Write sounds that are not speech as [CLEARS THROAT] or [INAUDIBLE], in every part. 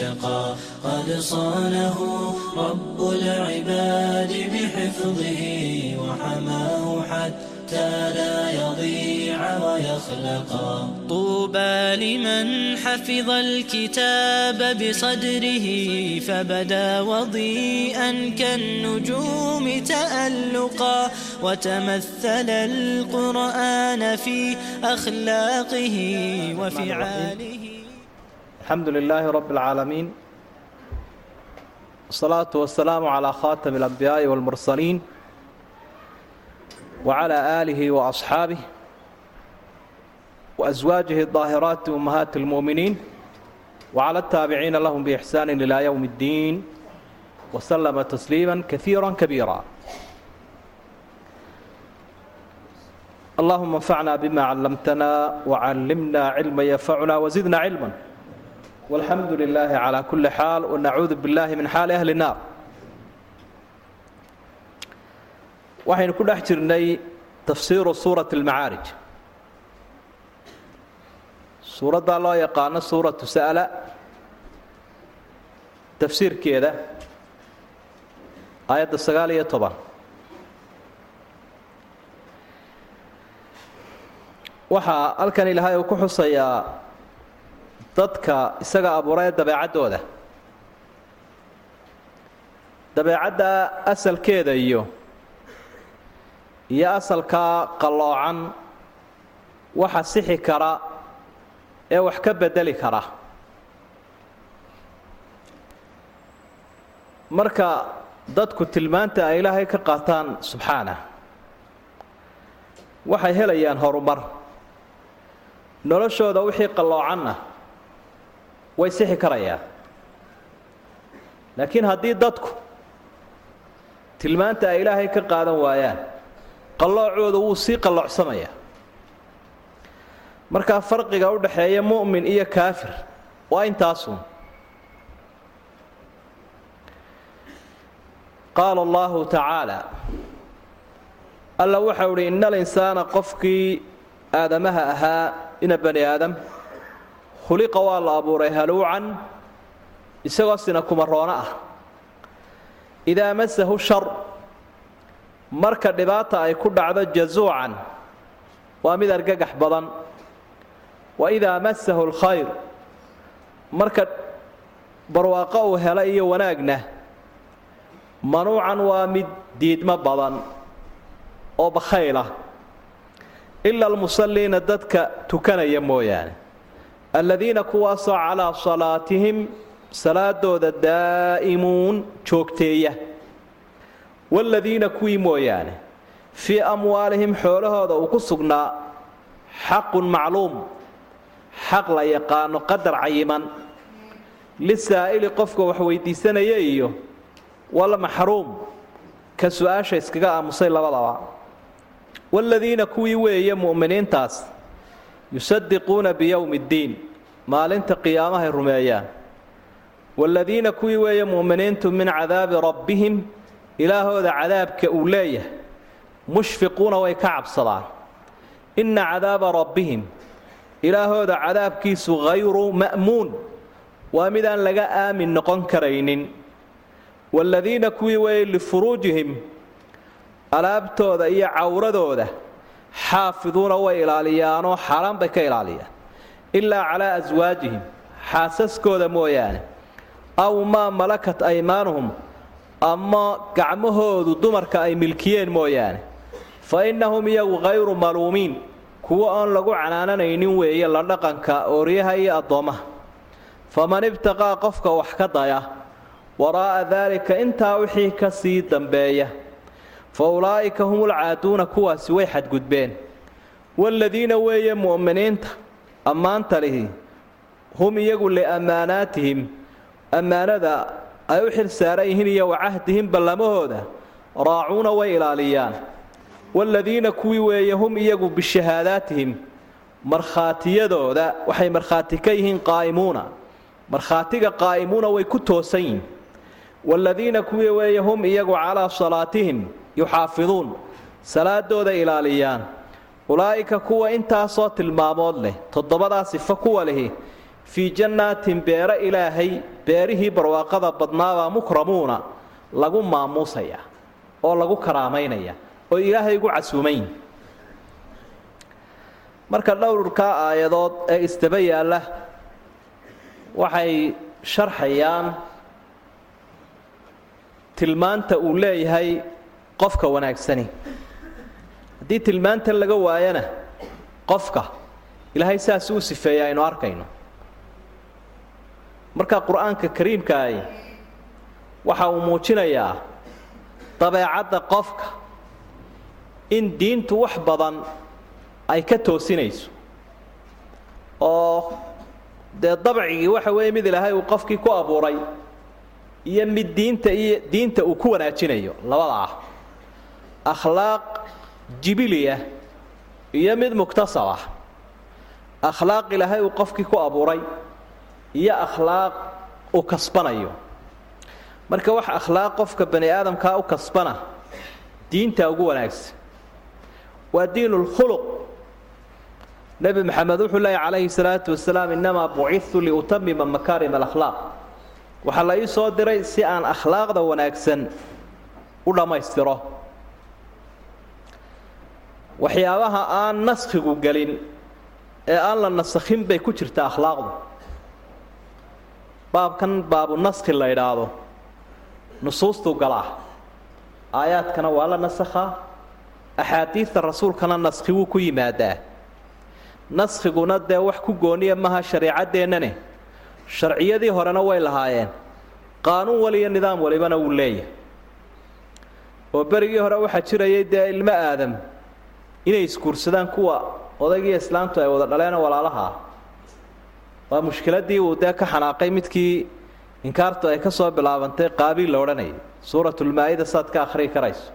اتقى قد صانه رب العباد بحفظه وحماه حتى لا يضيع ويخلقا طوبى لمن حفظ الكتاب بصدره فبدا وضيئا كالنجوم تألقا وتمثل القرآن في أخلاقه وفعاله الحمد لله رب العالمين والصلاة والسلام على خاتم الأنبياء والمرسلين وعلى آله وأصحابه وأزواجه الظاهرات أمهات المؤمنين وعلى التابعين لهم بإحسان إلى يوم الدين وسلم تسليما كثيرا كبيرا اللهم انفعنا بما علمتنا وعلمنا علما ينفعنا وزدنا علما والحمد لله على كل حال ونعوذ بالله من حال أهل النار waxaynu ku dhex jirnay tafsiiru suurati almacaarij suuraddaa loo yaqaano suuratu sa'la tafsiirkeeda aayadda sagaal iyo toban waxaa halkan ilaahay uu ku xusayaa dadka isaga abuura ee dabeecaddooda dabeecadda asalkeeda iyo iyo asalkaa qalloocan waxa sixi kara ee wax ka bedeli kara. Marka dadku tilmaanta ay ilaahay ka qaataan subxaanah waxay helayaan horumar. Noloshooda wixii qalloocanna way sixi karayaan laakiin haddii dadku tilmaanta ay ilaahay ka qaadan waayaan qalloocooda wuu sii qalloocsamaya. Markaa farqiga u dhaxeeya mu'min iyo kaafir waa intaasun qaala allahu tacaala alla waxau idhi ina alinsaana qofkii aadamaha ahaa ina bani aadam khuliqa waa la abuuray haluucan isagoo sina kumaroono ah. Idaa masahu shar marka dhibaata ay ku dhacdo jazuucan waa mid argagax badan. Wa idaa masahu alkhayr marka barwaaqo uu helo iyo wanaagna manuucan waa mid diidmo badan oo bakhaylah ila almusalliina dadka tukanaya mooyaane alladiina kuwaasoo calaa salaatihim salaadooda daa'imuun joogteeya. Waaladiina kuwii mooyaane fii amwaalihim xoolahooda uu ku sugnaa xaqun macluum xaq la yaqaano qadar cayiman. Lisaa'ili qofka wax weydiisanaya iyo wal maxruum ka su'aasha iskaga aamusay labadaba. Waaladiina kuwii weeye mu'miniintaas yusadiquuna biyowmi ddiin. Maalinta qiyaamahay rumeeyaan. Waaladiina kuwii weeye mu'miniintu min cadaabi rabbihim ilaahooda cadaabka uu leeyahay mushfiquuna way ka cabsadaan. Inna cadaaba rabbihim ilaahooda cadaabkiisu hayru ma'muun waa midaan laga aamin noqon karaynin. Waaladiina kuwii weeye lifuruujihim alaabtooda iyo cawradooda xaafiduuna way ilaaliyaanoo xaaraan bay ka ilaaliyaan. Ilaa calaa aswaajihim xaasaskooda mooyaane. Aw maa malakat aymaanuhum ama gacmahoodu dumarka ay milkiyeen mooyaane. Fa innahum iyagu hayru maluumiin kuwo oon lagu canaananaynin weeye la dhaqanka ooryaha iyo addoommaha faman ibtaqaa qofka wax ka daya waraa'a daalika intaa wixii ka sii dambeeya fa ulaa'ika humulcaaduuna kuwaasi way xadgudbeen. Waaladiina weeye mu'miniinta ammaanta lihi hum iyagu liammaanaatihim ammaanada ay u xil saaran yihiin iyo wacahdihim ballamahooda raacuuna way ilaaliyaan. Waaladiina kuwii weeye hum iyagu bishahaadaatihim markhaatiyadooda waxay markhaati ka yihiin qaa'imuuna. Markhaatiga qaa'imuuna way ku toosan yihiin waaladiina kuwii weeye hum iyagu calaa salaatihim yuxaafiduun salaadooda ilaaliyaan. Ulaa'ika kuwa intaasoo tilmaamood leh toddobadaa sifo kuwa lihi fii jannaatin beero ilaahay beerihii barwaaqada badnaabaa mukramuuna lagu maamuusaya oo lagu karaamaynaya oo ilaahay ugu casuumayn. Marka dhowrkaa aayadood ee isdaba yaalla waxay sharxayaan tilmaanta uu leeyahay qofka wanaagsani. Haddii tilmaantan laga waayana qofka ilaahay saas uu sifeeya aynu arkayno. Marka qur'aanka kariimkaahi waxa uu muujinayaa dabeecadda qofka in diintu wax badan ay ka toosinayso. Oo dee dabcigii waxa weeye mid ilaahay uu qofkii ku abuuray iyo mid diinta iyo diinta uu ku wanaajinayo labada ah akhlaaq jibiliya iyo mid muktasab ah. Akhlaaq ilaahay uu qofkii ku abuuray iyo akhlaaq uu kasbanayo. Marka wax akhlaaq qofka bani aadamkaa u kasbana diinta ugu wanaagsan waa diin lkhuluq nebi maxamed wuxuu leeyahy calayhi salaatu wasalaam innamaa bucitu liutamima makaarim alakhlaaq. Waxaa la ii soo diray si aan akhlaaqda wanaagsan u dhammaystiro waxyaabaha aan naskhigu gelin ee aan la nasakhin bay ku jirta akhlaaqdu. Baabkan baabu naskhi la idhaahdo nusuustuu galaa. Aayaadkana waa la nasakhaa axaadiidta rasuulkana naskhi wuu ku yimaadaa. Naskhiguna dee wax ku gooniya maha shareecadeennane sharciyadii horena way lahaayeen. Qaanuun waliyo nidaam walibana wuu leeyahay. Oo berigii hore waxaa jirayay dee ilmo aadam inay isguursadaan kuwa odaygiiyo islaamtu ay wada dhaleenoo walaalaha. Ah waa mushkiladii uu dee ka xanaaqay midkii inkaartu ay ka soo bilaabantay qaabiil la odhanayay. Suuratulmaa-ida saad ka akhriyi karayso.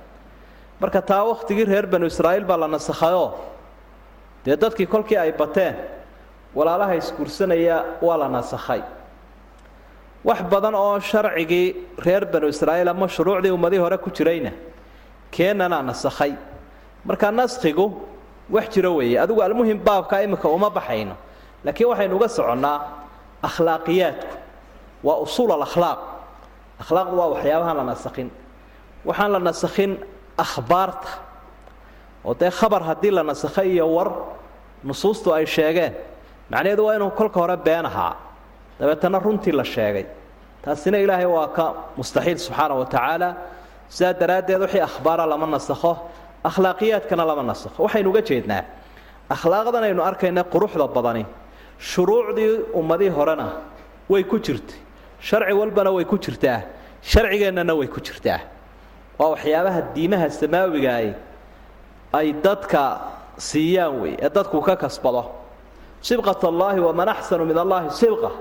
Marka taa wakhtigii reer banu israa'iil baa la nasakhayoo dee dadkii kolkii ay bateen walaalaha isguursanaya waa la nasakhay. Wax badan oo sharcigii reer banu israa'iil ama shuruucdii ummadii hore ku jirayna keennanaa nasakhay marka naskhigu wax jiro weeye. Adigu almuhim baabka imika uma baxayno. Laakiin waxaynu uga soconnaa akhlaaqiyaadku. Waa usuul alakhlaaq. Akhlaaqdu waa waxyaabahaan la nasakhin. Waxaan la nasakhin akhbaarta. Oo dee khabar haddii la nasakhay iyo war nusuustu ay sheegeen. Macnaheedu waa inuu kolka hore been ahaa. Dabeetana runtii la sheegay. Taasina ilaahay waa ka mustaxiil subxaana wa tacaala. Sidaa daraaddeed wixii akhbaara lama nasakho akhlaaqiyaadkana lama nasakho waxaynu uga jeednaa akhlaaqdan aynu arkayna quruxda badani. Shuruucdii ummadii horena way ku jirtay. Sharci walbana way ku jirtaa. Sharcigeennana way ku jirtaa. Waa waxyaabaha diimaha samaawigaay ay dadka siiyaan wey ee dadku ka kasbado. Sibqat allaahi waman axsanu min allaahi sibqa.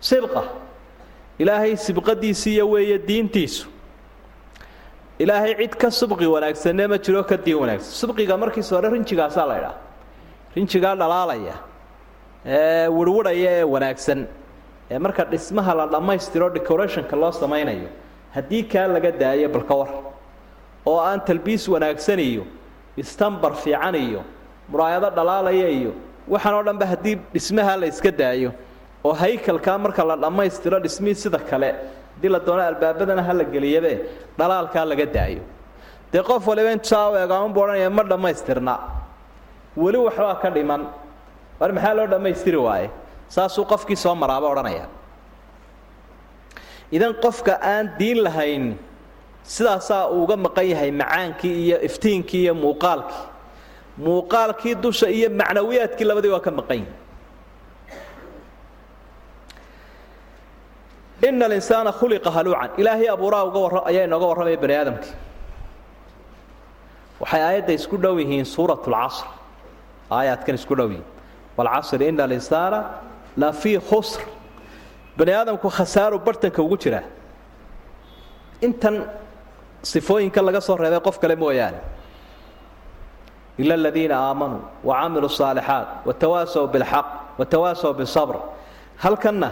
Sibqa. Ilaahay sibqadiisiiyo weeye diintiisu ilaahay cid ka subqi wanaagsanne ma jiro ka diin wanaagsan. Subqiga markiisa hore rinjigaasaa la ydhaha rinjigaa dhalaalaya ee wirwidhaya ee wanaagsan ee marka dhismaha la dhammaystiro decorationka loo samaynayo haddii kaa laga daayo balka war. Oo aan talbiis wanaagsan iyo istambar fiican iyo muraayado dhalaalaya iyo waxaan oo dhanba haddii dhismaha la iska daayo oo haykalkaa marka la dhammaystiro dhismihii sida kale haddii la doono albaabadana ha la geliyabe dhalaalkaa laga daayo. Dee qof waliba intusaa u eegaamanbu odhanaya ma dhammaystirna. Weli waxbaa ka dhiman. War maxaa loo dhammaystiri waaye? Saasuu qofkii soo maraaba odhanaya. Idan qofka aan diin lahayn sidaasaa uu uga maqan yahay macaankii iyo iftiinkii iyo muuqaalkii. Muuqaalkii dusha iyo macnawiyaadkii labadii waa ka maqan yihiin ina alinsaana khuliqa haluucan ilaahay abuuraa uga warra ayaa inooga warramaya bani aadamkii waxay aayadda isku dhow yihiin suurat lcasr aayaadkan isku dhow yihiin walcasri ina alinsaana la fii khusr bani aadamku khasaaru bartanka ugu jiraa intan sifooyinka laga soo reebay qof kale mooyaane ila aladiina aamanuu wacamiluu الصaalixaat watawaasaw biاlxaq watawaasaw biالصabr halkanna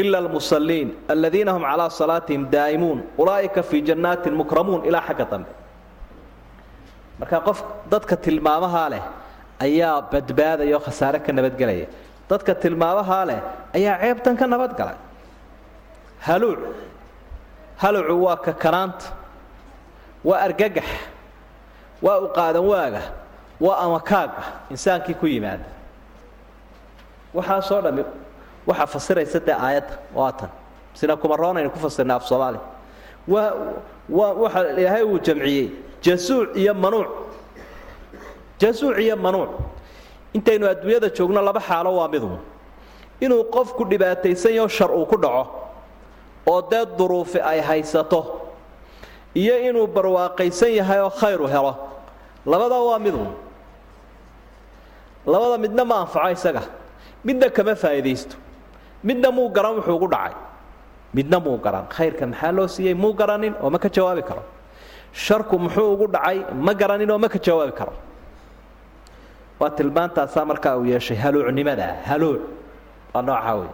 ila almusaliin aladiina hum calaa salaatihim daa'imuun ulaa'ika fii jannaatin mukramuun ilaa xagga dambe marka qof dadka tilmaamahaa leh ayaa badbaadaya khasaare ka nabadgelaya dadka tilmaamahaa leh ayaa ceebtan ka nabadgalay haluuc halucu waa kakanaanta waa argagax waa u qaadan waaga waa amakaaga insaankii ku yimaada waxaasoo dhammi waxaa fasiraysa dee aayadda waa tan sina kumaroonaynu ku fasirnay af soomaaliya waa waa waxa ilaahay uu jamciyey jasuuc iyo manuuc. Jasuuc iyo manuuc. Intaynu adduunyada joogno laba xaalo waa midu. Inuu qofku dhibaataysan yaho shar uu ku dhaco oo dee duruufi ay haysato iyo inuu barwaaqaysan yahay oo khayru helo. Labada waa midu. Labada midna ma anfaco isaga. Midna kama faa'iidaysto midna muu garan wuxuu ugu dhacay. Midna muu garan khayrka maxaa loo siiyey? Muu garanin oo ma ka jawaabi karo. Sharku muxuu ugu dhacay? Ma garanin oo ma ka jawaabi karo. Waa tilmaantaasaa markaa uu yeeshay haluucnimada. Haluuc. Waa noocaa wey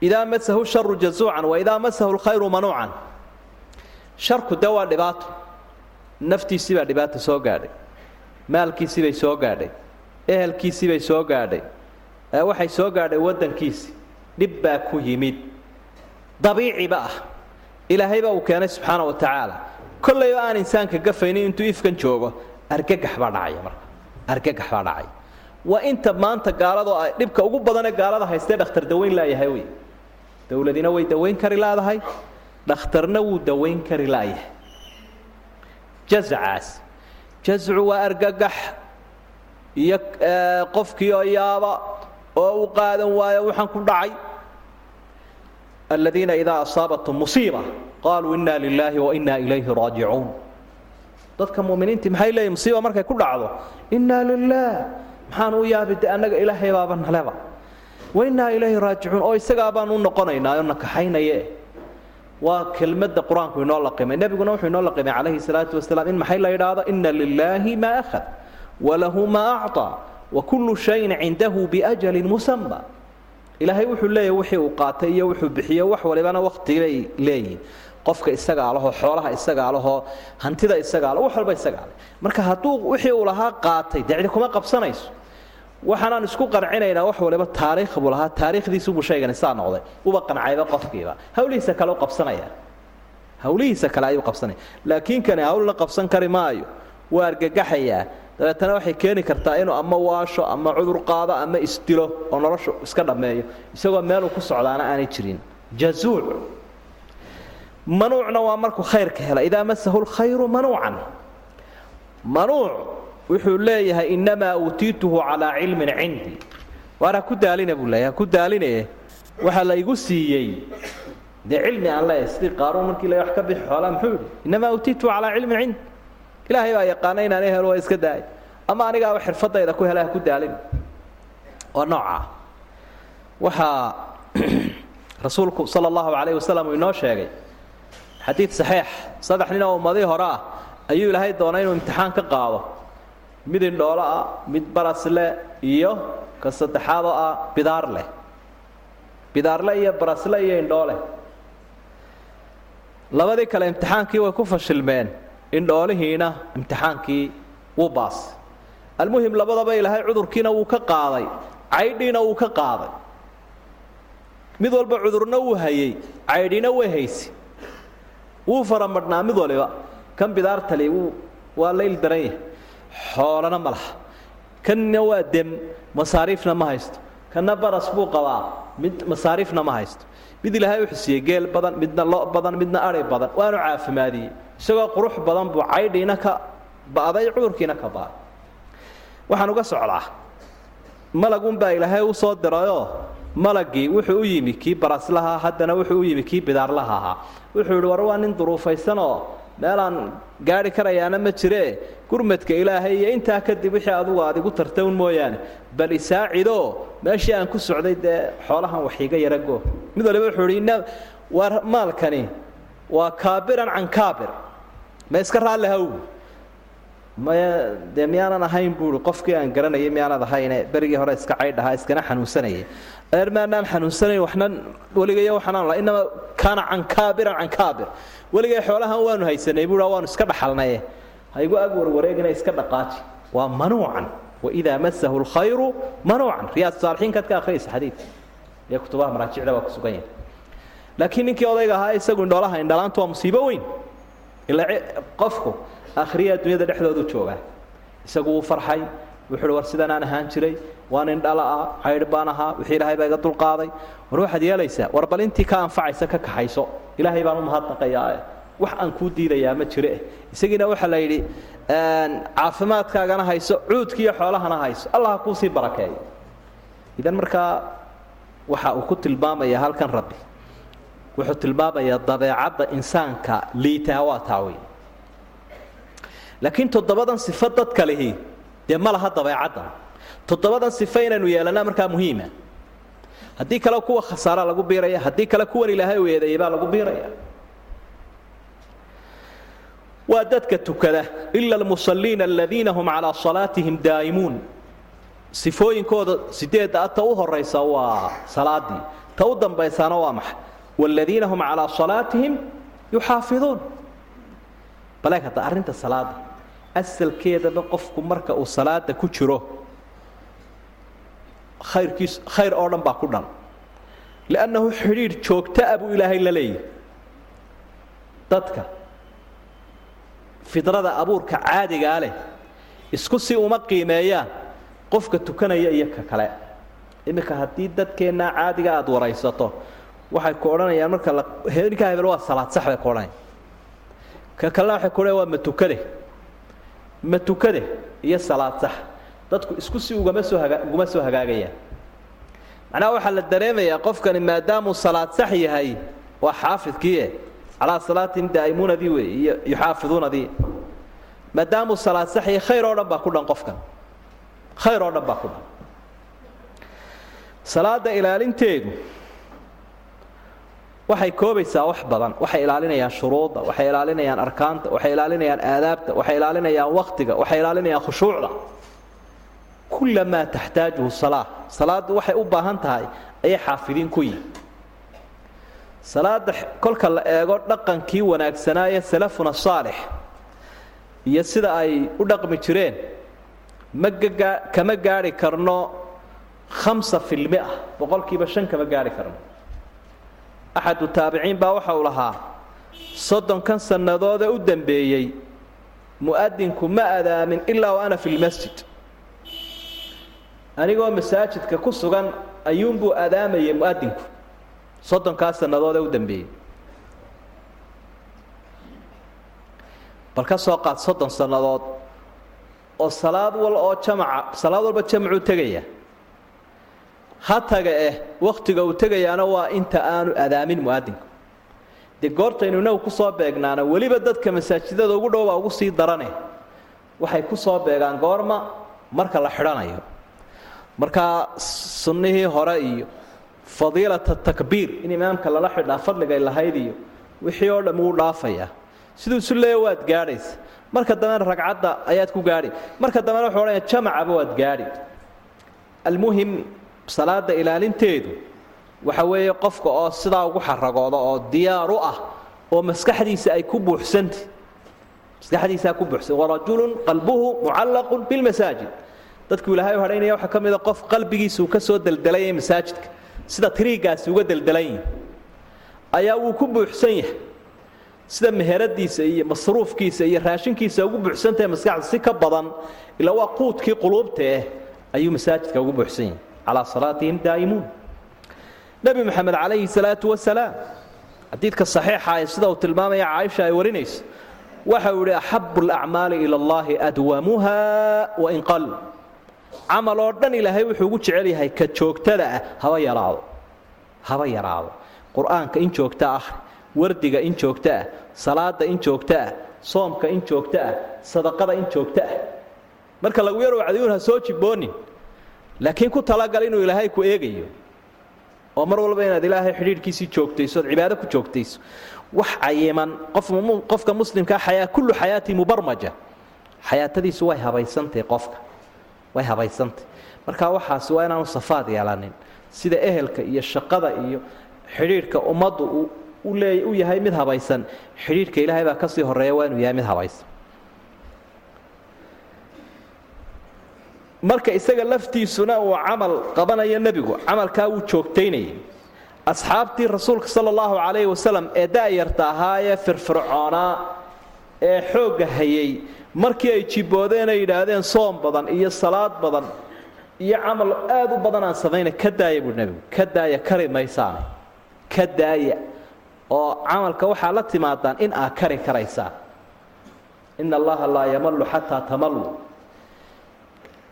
idaa masahu sharu jazuucan waidaa masahu lkhayru manuucan. Sharku dee waa dhibaato. Naftiisii baa dhibaata soo gaadhay maalkiisii bay soo gaadhay ehelkiisii bay soo gaadhay waxay soo gaadhay waddankiisii. Dhib baa ku yimid. Dabiiciba ah. Ilaahay baa uu keenay subxaana wa tacaala. Kollayba aan insaanka gafaynin intuu ifkan joogo argagax baa dhacaya marka. Argagax baa dhacay. Waa inta maanta gaalado dhibka ugu badanee gaalada haystee dhakhtar daweyn laayahay wey. Dowladina way daweyn kari laadahay. Dhakhtarna wuu daweyn kari laayahay. Jazacaas jazcu waa argagax iyo qofkii oo yaaba oo u qaadan waayo waxaan ku dhacay. Aladiina idaa asaabatum musiiba qaaluu inna lilaahi wa inna ilayhi raajicuun. Dadka muminiintii maxay leeyihiin musiiba markay ku dhacdo? Inna lilah maxaan u yaabi de annaga ilaahay naleba wa innaa ilayhi raajicuun oo isagaa baan u noqonaynaa oo nakaxaynaye waa kelmadda qur'aanku inoo laqimay nebiguna wuxuu inoo laqimay calayhi salaatu wasalaam in maxay la yidhaahdo? Inna lilaahi maa akhad walahu maa acطaa wa kullu shayin cindahu biajalin musama ilaahay wuxuu leeyahy wixii uu qaatay iyo wuxuu bixiyo wax walibana waktibay leeyihiin qofka isagaa xoolaha isagaa hantida isagaa wax walba isagaa marka hadduu wixii uu lahaa qaatay dee kuma qabsanayso waxaanaan isku qancinaynaa wax waliba taariikh buu lahaa. Taariikhdiisubuu shaygani saa noqday. Uba qancayba qofkiiba. Hawlihiisa kale u qabsanaya. Hawlihiisa kale ayuu qabsanaya. Laakiin kani hawlna qabsan kari maayo. Waa argagaxayaa dabeetana waxay keeni kartaa inuu ama waasho ama cudur qaado ama isdilo oo noloshu iska dhammeeyo. Isagoo meeluu ku socdaana aanay jirin. Jazuuc. Manuucna waa markuu khayrka hela idaa masahu lkhayru manuucan. Manuuc wuxuu leeyahay innamaa uutiituhu calaa cilmin cindii waar ku daalina buu leeyahay ha ku daaline. Waxaa la siiyey dee cilmi aan leeyahay sidii qaaruun markii la wax ka bixi xoolaa muxuu yidhi innamaa uutiituhu calaa cilmin cindi. Ilaahay baa yaqaana inaan helo waa iska daay. Ama anigaaba xirfadayda ku hela ku daalin. Waa noocaa waxaa [CLEARS THROAT] rasuulku sala allahu calayh wasalam uu inoo sheegay xadiid saxiix saddex nin oo ummadii hore ah ayuu ilaahay doonay inuu imtixaan ka qaado mid indhoolo ah mid barasle iyo ka saddexaad oo ah bidaar leh. Bidaarle iyo barasle iyo indhooleh labadii kale imtixaankii way ku fashilmeen. Indhoolihiina imtixaankii wuu baas. Almuhim labadaba ilaahay cudurkiina wuu ka qaaday. Caydhiina wuu ka qaaday. Mid walba cudurna wuu hayey caydhina way haysi. Wuu faramadhnaa mid waliba. Kan bidaartali waa layl daran yahay xoolana ma laha. Kanna waa dem masaariifna ma haysto. Kanna baras buu qabaa mid masaariifna ma haysto. Mid ilaahay wuxuu siiyey geel badan midna lo badan midna ari badan. Waanu caafimaadiyey. Isagoo qurux badan buu caydhiina ka ba'day cudurkiina ka ba'day waxaan uga socdaa. Malagunbaa ilaahay u soo dirayoo malagii wuxuu u yimi kii baraslaha haddana wuxuu u yimi kii bidaarlaha ahaa wuxuu yidhi war waa nin duruufaysanoo meelaan gaari karayaana ma jiree? Gurmadka ilaahay iyo intaa kadib wixii adugu aad igu tarta un mooyaane. Bal isaacidoo meeshii aan ku socday dee xoolahan wax iga yarago. Mid waliba wuxuu yidhi war maalkani waa kaabiran can kaabir. Ma iska raalli haw? Maya dee miyaanan ahayn buui qofkii aan garanayay miyaanad ahayne berigii hore iska caydhahaa iskana xanuunsanayay eer maanaan xanuunsanayn waxna weligayo waxaan la inama kaana can kaabiran can kaabir weligay xoolahan waanu haysanay buu waanu iska dhaxalnaye. Ha igu ag warwareegina iska dhaqaaji. Waa manuucan. Waidaa masahu lkhayru manuucan. Riyaad saalixiinkaad ka akhriyaysa xadiidka iyo kutubaha maraajicda waa ku sugan yahay. Laakiin ninkii odayga ahaa isagu indhoolaha indhalaantu waa musiibo weyn. Ilaa qofku akhriya adduunyada dhexdoodu joogaa. Isagu wuu farxay wuxuuhi war sidanaan ahaan jiray waan indhala-a caydh baan ahaa wixii ilaahay baa iga dulqaaday. War waxaad yeelaysaa war bal intii ka anfacaysa ka kaxayso. Ilaahay baan u mahadnaqayaa. Wax aan kuu diidayaa ma jire. Isagiina waxaa la yidhi caafimaadkaagana hayso cuudkiiyo xoolahana hayso. Allah kuu sii barakeeyo idan markaa waxa uu ku tilmaamayaa halkan rabbi. Wuxuu tilmaamayaa dabeecadda insaanka liitaa waa taa wey laakiin toddobadan sifo dadka lihi dee ma laha dabeecaddan toddobadan sifo inaynu yeelannaa markaa muhiima. Haddii kale kuwa khasaara lagu biiraya haddii kale kuwan ilaahay u eedeeyay baa lagu biiraya. Waa dadka tukada ila almusalliina aladiina hum calaa salaatihim daa'imuun. Sifooyinkooda sideedda ta u horaysa waa salaadii ta u dambaysaana waa maxay waaladiina hum calaa salaatihim yuxaafiduun. Baleeg hadda arrinta salaada asalkeedaba qofku marka uu salaada ku jiro khayrkiis khayr oo dhan baa ku dhan. Liannahu xidhiidh joogtaa buu ilaahay la leeyahy dadka fidrada abuurka caadigaa leh isku si uma qiimeeyaan qofka tukanaya iyo ka kale. Iminka haddii dadkeennaa caadiga aada waraysato waxay ku odhanayaan marka ninkaa hebel waa salaad sax bay ku odhanaya ka kalena waxay ku odhanayan waa matukade matukade iyo salaad sax. Dadku isku si ugama soo haga uguma soo hagaagayaan macnaha waxaa la dareemayaa qofkani maadaamuu salaad sax yahay waa xaafidkiie calaa salaatihim daa'imuunadii wey iyo yuxaafiduunadii. Maadaamuu salaad sax yahay khayr oo dhan baa ku dhan qofkan. Khayr oo dhan baa ku dhan. Salaada ilaalinteedu waxay koobaysaa wax badan waxay ilaalinayaan shuruudda waxay ilaalinayaan arkaanta waxay ilaalinayaan aadaabta waxay ilaalinayaan waktiga waxay ilaalinayaan khushuucda. Kullamaa taxtaajuhu salaa salaaddu waxay u baahan tahay ayay xaafidiin ku yihiin salaada kolka la eego dhaqankii wanaagsanaaye salafuna saalix iyo sida ay u dhaqmi jireen ma gagaa kama gaadhi karno khamsa filmia boqolkiiba shan kama gaadhi karno axadu taabiciin baa waxa uu lahaa soddonkan sannadoodee u dambeeyey mu'adinku ma adaamin ilaa wa ana fi lmasjid anigoo masaajidka ku sugan ayuunbuu adaamayay mu'adinku soddonkaa sannadoodee u dambeeyey. Bal ka soo qaad soddon sannadood oo salaad wal oo jamaca salaad walba jamacuu tegaya ha taga eh wakhtiga uu tegayaana waa inta aanu adaamin mu'adinku dee goortaynu inagu ku soo beegnaana weliba dadka masaajidada ugu dhow baa ugu sii darane. Waxay ku soo beegaan goorma marka la xidhanayo. Markaa sunnihii hore iyo fadiilata takbiir in imaamka lala xidhaa fadligay lahayd iyo wixii oo dhamm wuu dhaafayaa siduu isu leeya waad gaadhaysa marka dambena ragcadda ayaad ku gaadhi. Marka dambena wuxuu odhanaya jamacaba waad gaadhi. Almuhim salaada ilaalinteedu waxa weeye qofka oo sidaa ugu xaragooda oo diyaar u ah oo maskaxdiisa ay ku buuxsantah maskaxdiisaa ku buuxsan warajulun qalbuhu mucallaqun bilmasaajid dadku ilaahay u hadhaynaya waxaa ka mida qof qalbigiisa uu ka soo deldelaya masaajidka sida tiriigaasi uga deldelan yihi ayaa wuu ku buuxsan yahay. Sida meheradiisa iyo masruufkiisa iyo raashinkiisa ugu buuxsantahay maskaxda si ka badan ilaa waa quudkii quluubta eh ayuu masaajidka ugu buuxsan yahay calaa salaatihim daa'imuun nebi moxamed calayhi salaatu wasalaam xadiidka saxiixa ee sida uu tilmaamaya caaisha ay warinayso waxa uu idhi axabu alacmaali ila allahi adwamuha wain qal camal oo dhan ilaahay wuxuu ugu jecel yahay ka joogtada ah haba yaraado haba yaraado qur'aanka in joogta ah wardiga in joogto ah salaada in joogto ah soomka in joogto ah sadaqada in joogto ah marka lagu yar wacdiyuun ha soo jiboonin laakiin ku talagal inuu ilaahay ku eegayo. oo mar walba inaad ilaahay xidhiidhkiisii joogtayso ood cibaado ku joogtayso. wax cayiman qofka muslimkaa xayaa kullu xayaatii mubarmaja. xayaatadiisu way habaysantahy qofka. way habaysantay. marka waxaasi waa inaanu safaad yeelanin. sida ehelka iyo shaqada iyo xidhiidhka ummaddu u yahay mid habaysan. xidhiidhka ilaahay baa ka sii horreeya waa inuu yahay mid habaysan marka isaga laftiisuna uu camal qabanayo nebigu camalkaa wuu joogtaynayay. Asxaabtii rasuulka sala allahu calayhi wasalam ee da'yarta ahaa ee firfircoonaa ee xoogga hayay markii ay jibboodeen ay yidhaahdeen soom badan iyo salaad badan iyo camal aad u badan aan samayna ka daaya buui nebigu ka daaya kari maysaane ka daaya oo camalka waxaa la timaadaan in aad kari karaysaan ina allaha laa yamallu xataa tamallu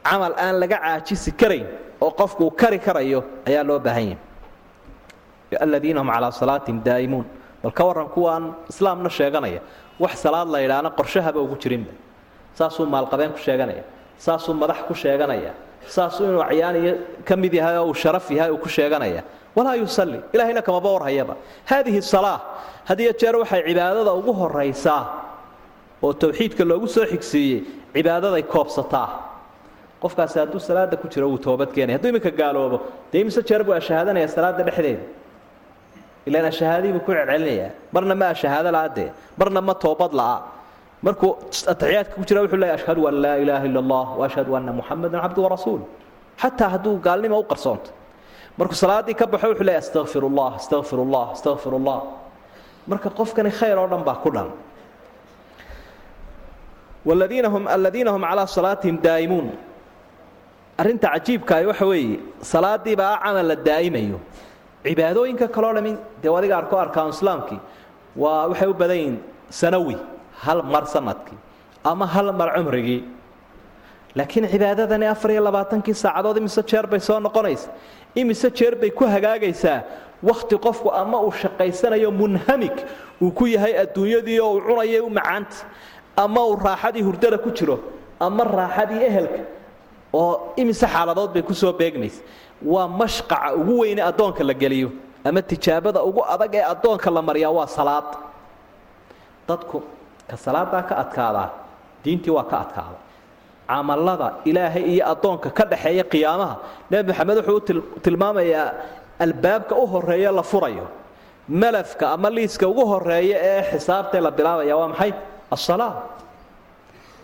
camal aan laga caajisi karayn oo qofku uu kari karayo ayaa loo baahan yahay. Aladiina hum calaa salaatihim daa'imuun. Bal ka warran kuwaan islaamna sheeganaya. Wax salaad la yidhaahna qorshahaba ugu jirinba. Saasuu maalqabeen ku sheeganaya. Saasuu madax ku sheeganaya. Saasuu inuu acyaaniyo ka mid yahay oo uu sharaf yahay uu ku sheeganaya. Walaa yusalli. Ilahayna kamaba warhayaba haadihi salaa had jeer waxay cibaadada ugu horaysaa oo tawxiidka loogu soo xigsiiyey cibaadaday koobsataa qofkaasi hadduu salaada ku jiro wuu toobadkeenaya hadduu iminka gaaloobo dee imise jeer buu ashahaadanaya salaada dhexdeeda? Ilaan ashahaadii buu ku celcelinayaa. Marna ma ashahaado la'a dee. Marna ma toobad la'a. Markuu ataxiyaadka ku jira wuxuu leeyahy ashhadu an laa ilaaha illa allah wa anna muxamadan cabdu warasuul xataa hadduu gaalnimo u qarsoonto. Markuu salaaddii ka baxo wuxuu leeyahy astaqfir allah astaqfir marka qofkani khayr oo dhan baa ku dhan. Waladiina hum aladiina hum calaa salaatihim daa'imuun arrinta cajiibkaah waxa weeye salaadiibaa camal la daa'imayo. Cibaadooyinka kaleo dhami dee adiga arko arkaanu islaamkii waa waxay u badan yihiin sanawi hal mar sannadkii ama hal mar cumrigii laakiin cibaadadani afar iyo labaatankii saacadood imise jeer bay soo noqonaysa imise jeer bay ku hagaagaysaa wakhti qofku ama uu shaqaysanayo munhamig uu ku yahay adduunyadii oo uu cunayay u macaanta ama uu raaxadii hurdada ku jiro ama raaxadii ehelka oo imise xaaladood bay ku soo beegmaysa waa mashqaca ugu weyne addoonka la geliyo ama tijaabada ugu adag ee addoonka la mariyaa waa salaad. Dadku ka salaadaa ka adkaadaa diintii waa ka adkaada camalada ilaahay iyo addoonka ka dhaxeeya qiyaamaha nebi maxamed wuxuu u tilmaamayaa albaabka u horreeya la furayo. Malafka ama liiska ugu horreeya ee xisaabtae la bilaabaya waa maxay? Asalaa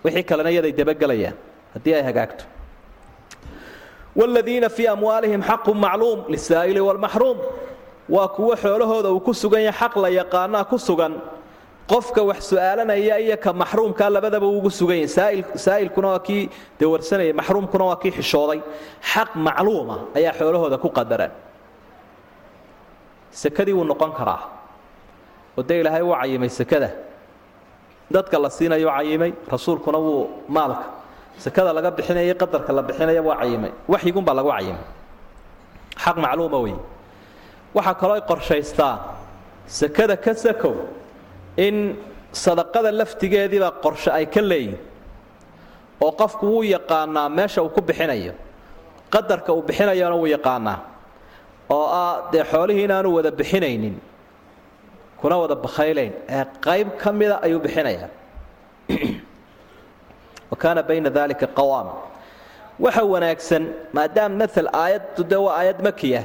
wixii kalena iyaday dabagelayaan haddii ay hagaagto wladiina fii amwaalihim xaqu macluum lisaa'ili wlmaxruum waa kuwo xoolahooda uu ku sugan yahay xaq la yaqaanaa ku sugan. qofka wax su'aalanaya iyo ka maxruumkaa labadaba ugu sugan yahay. Saa'ilkuna waa kii dawarsanayay maxruumkuna waa kii xishooday. xaq macluuma ayaa xoolahooda ku qadaran sekadii wuu noqon karaa. oo dee ilaahay wuu cayimay sekada dadka la siinayo cayimay rasuulkuna wuu maalka sekada laga bixinaya qadarka la bixinaya waa cayimay waxyigunbaa lagu cayimay xaq macluuma wey waxaa kaloo ay qorshaystaan sekada ka sakow in sadaqada laftigeediibaa qorshe ay ka leeyihiin oo qofku wuu yaqaanaa meesha uu ku bixinayo. Qadarka uu bixinayona wuu yaqaanaa. Oo ah dee xoolihii inaanu wada bixinaynin. Kuna wada bakhaylayn. Ee qayb ka mida ayuu bixinayaa [CLEARS THROAT] wakaana bayna dalika qawaama waxa wanaagsan maadaama maal aayaddu dee waa aayad makiya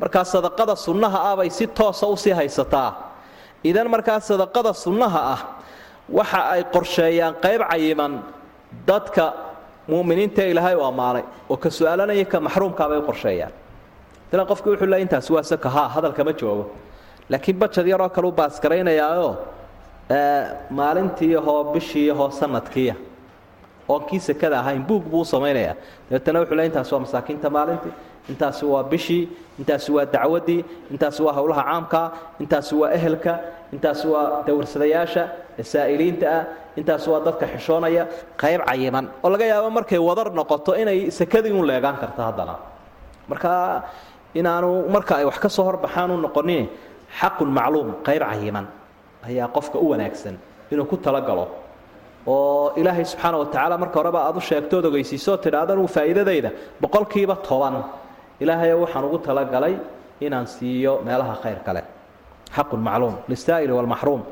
markaa sadaqada sunnaha ah bay si toosa u sii haysataa. Idan markaa sadaqada sunnaha ah waxa ay qorsheeyaan qayb cayiman dadka mu'miniinta ilaahay u ammaanay oo ka su'aalanaya ka maxruumkaabay u qorsheeyaan. Ilan qofki wuxuu le intaasi waa saka ha hadalkama joogo. Laakiin bajad yaroo kale u baasgaraynayaao maalintiiahoo bishiiahoo sanadkiia oon kii sekada ahayn buug buu u samaynayaa dabeetana wuxuu le intaas waa masaakiinta maalintii intaasi waa bishii intaasi waa dacwaddii intaasi waa howlaha caamkaa intaasi waa ehelka intaasi waa dawarsadayaasha saa'iliinta ah intaasi waa dadka xishoonaya qayb cayiman. Oo laga yaabo markay wadar noqoto inay sakadii un leegaan karto haddana. Marka inaanu marka ay wax ka soo horbaxaan u noqonin xaqun macluum qayb cayiman ayaa qofka u wanaagsan inuu ku talagalo oo ilaahay subxaana wa tacaala marka horeba aad u sheegtood ogeysiisoo tidhaahda anugu faa'iidadayda boqolkiiba toban. Ilaahayo waxaan ugu talagalay inaan siiyo meelaha khayr kale. Xaqun macluum lisaa'ili walmaxruum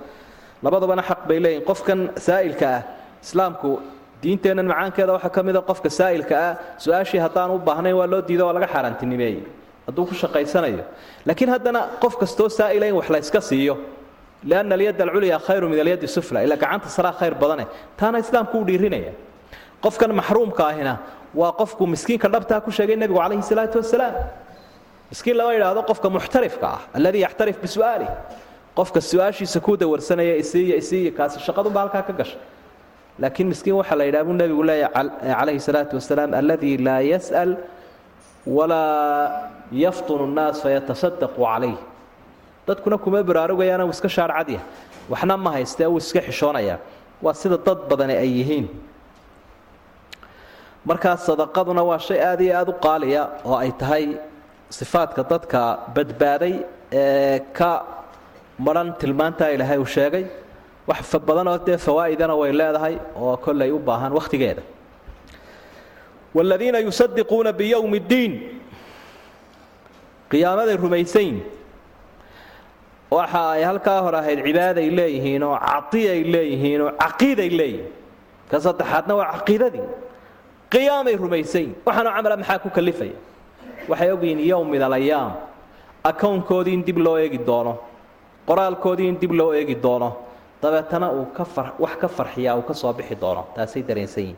labadabana xaq bay leeyihiin qofkan saa'ilka ah islaamku diinteennan macaankeeda waxaa ka mid a qofka saa'ilka ah su'aashii haddaan u baahnayn waa loo diido waa laga xaaraantinimeeyey. Hadduu ku shaqaysanayo. Laakiin haddana qof kastoo saa'ila in wax la yska siiyo lianna alyadda alculyaa khayru min alyaddi sufla ilaa gacanta saraa khayr badane taana islaamku u dhiirinaya qofkan maxruumka ahina waa qofku miskiinka dhabtaa ku sheegay nebigu calayhi salaatu wasalaam miskiin lama yidhaahdo qofka muxtarifka ah alladii yaxtarif bisu'aalih qofka su'aashiisa dawarsanaya isiiya isiiya kaasi shaqadunba halkaa ka gashay laakiin miskiin waxaa la yidhaha buu nebigu leeyahay calayhi salaatu wasalaam alladii laa yas'al walaa yaftunu nnaas fayatasadaqu calayh dadkuna kuma baraarugayaan iska shaarcadya waxna ma haystee uu iska xishoonaya. Waa sida dad badani ay yihiin. Markaa sadaqaduna waa shay aad iyo aada u qaaliya oo ay tahay sifaadka dadka badbaaday ee ka maran tilmaantaa ilaahay uu sheegay. Wax badanoo dee fawaa'idana way leedahay oo kollay u baahan wakhtigeeda waaladiina yusadiquuna biyowmi ddiin. Qiyaamaday rumaysayn waxa ay halkaa hor ahayd cibaaday leeyihiin oo cadiyay leeyihiin oo caqiiday leeyihiin. Ka saddexaadna waa caqiidadii. Qiyaamay rumaysayn. Waxaanoo camala maxaa ku kalifaya waxay ogyihiin yowm min alayaam. Akownkoodii in dib loo eegi doono. Qoraalkoodii in dib loo eegi doono. Dabeetana uu ka wax ka farxiyaa uu ka soo bixi doono. Taasay dareensan yihiin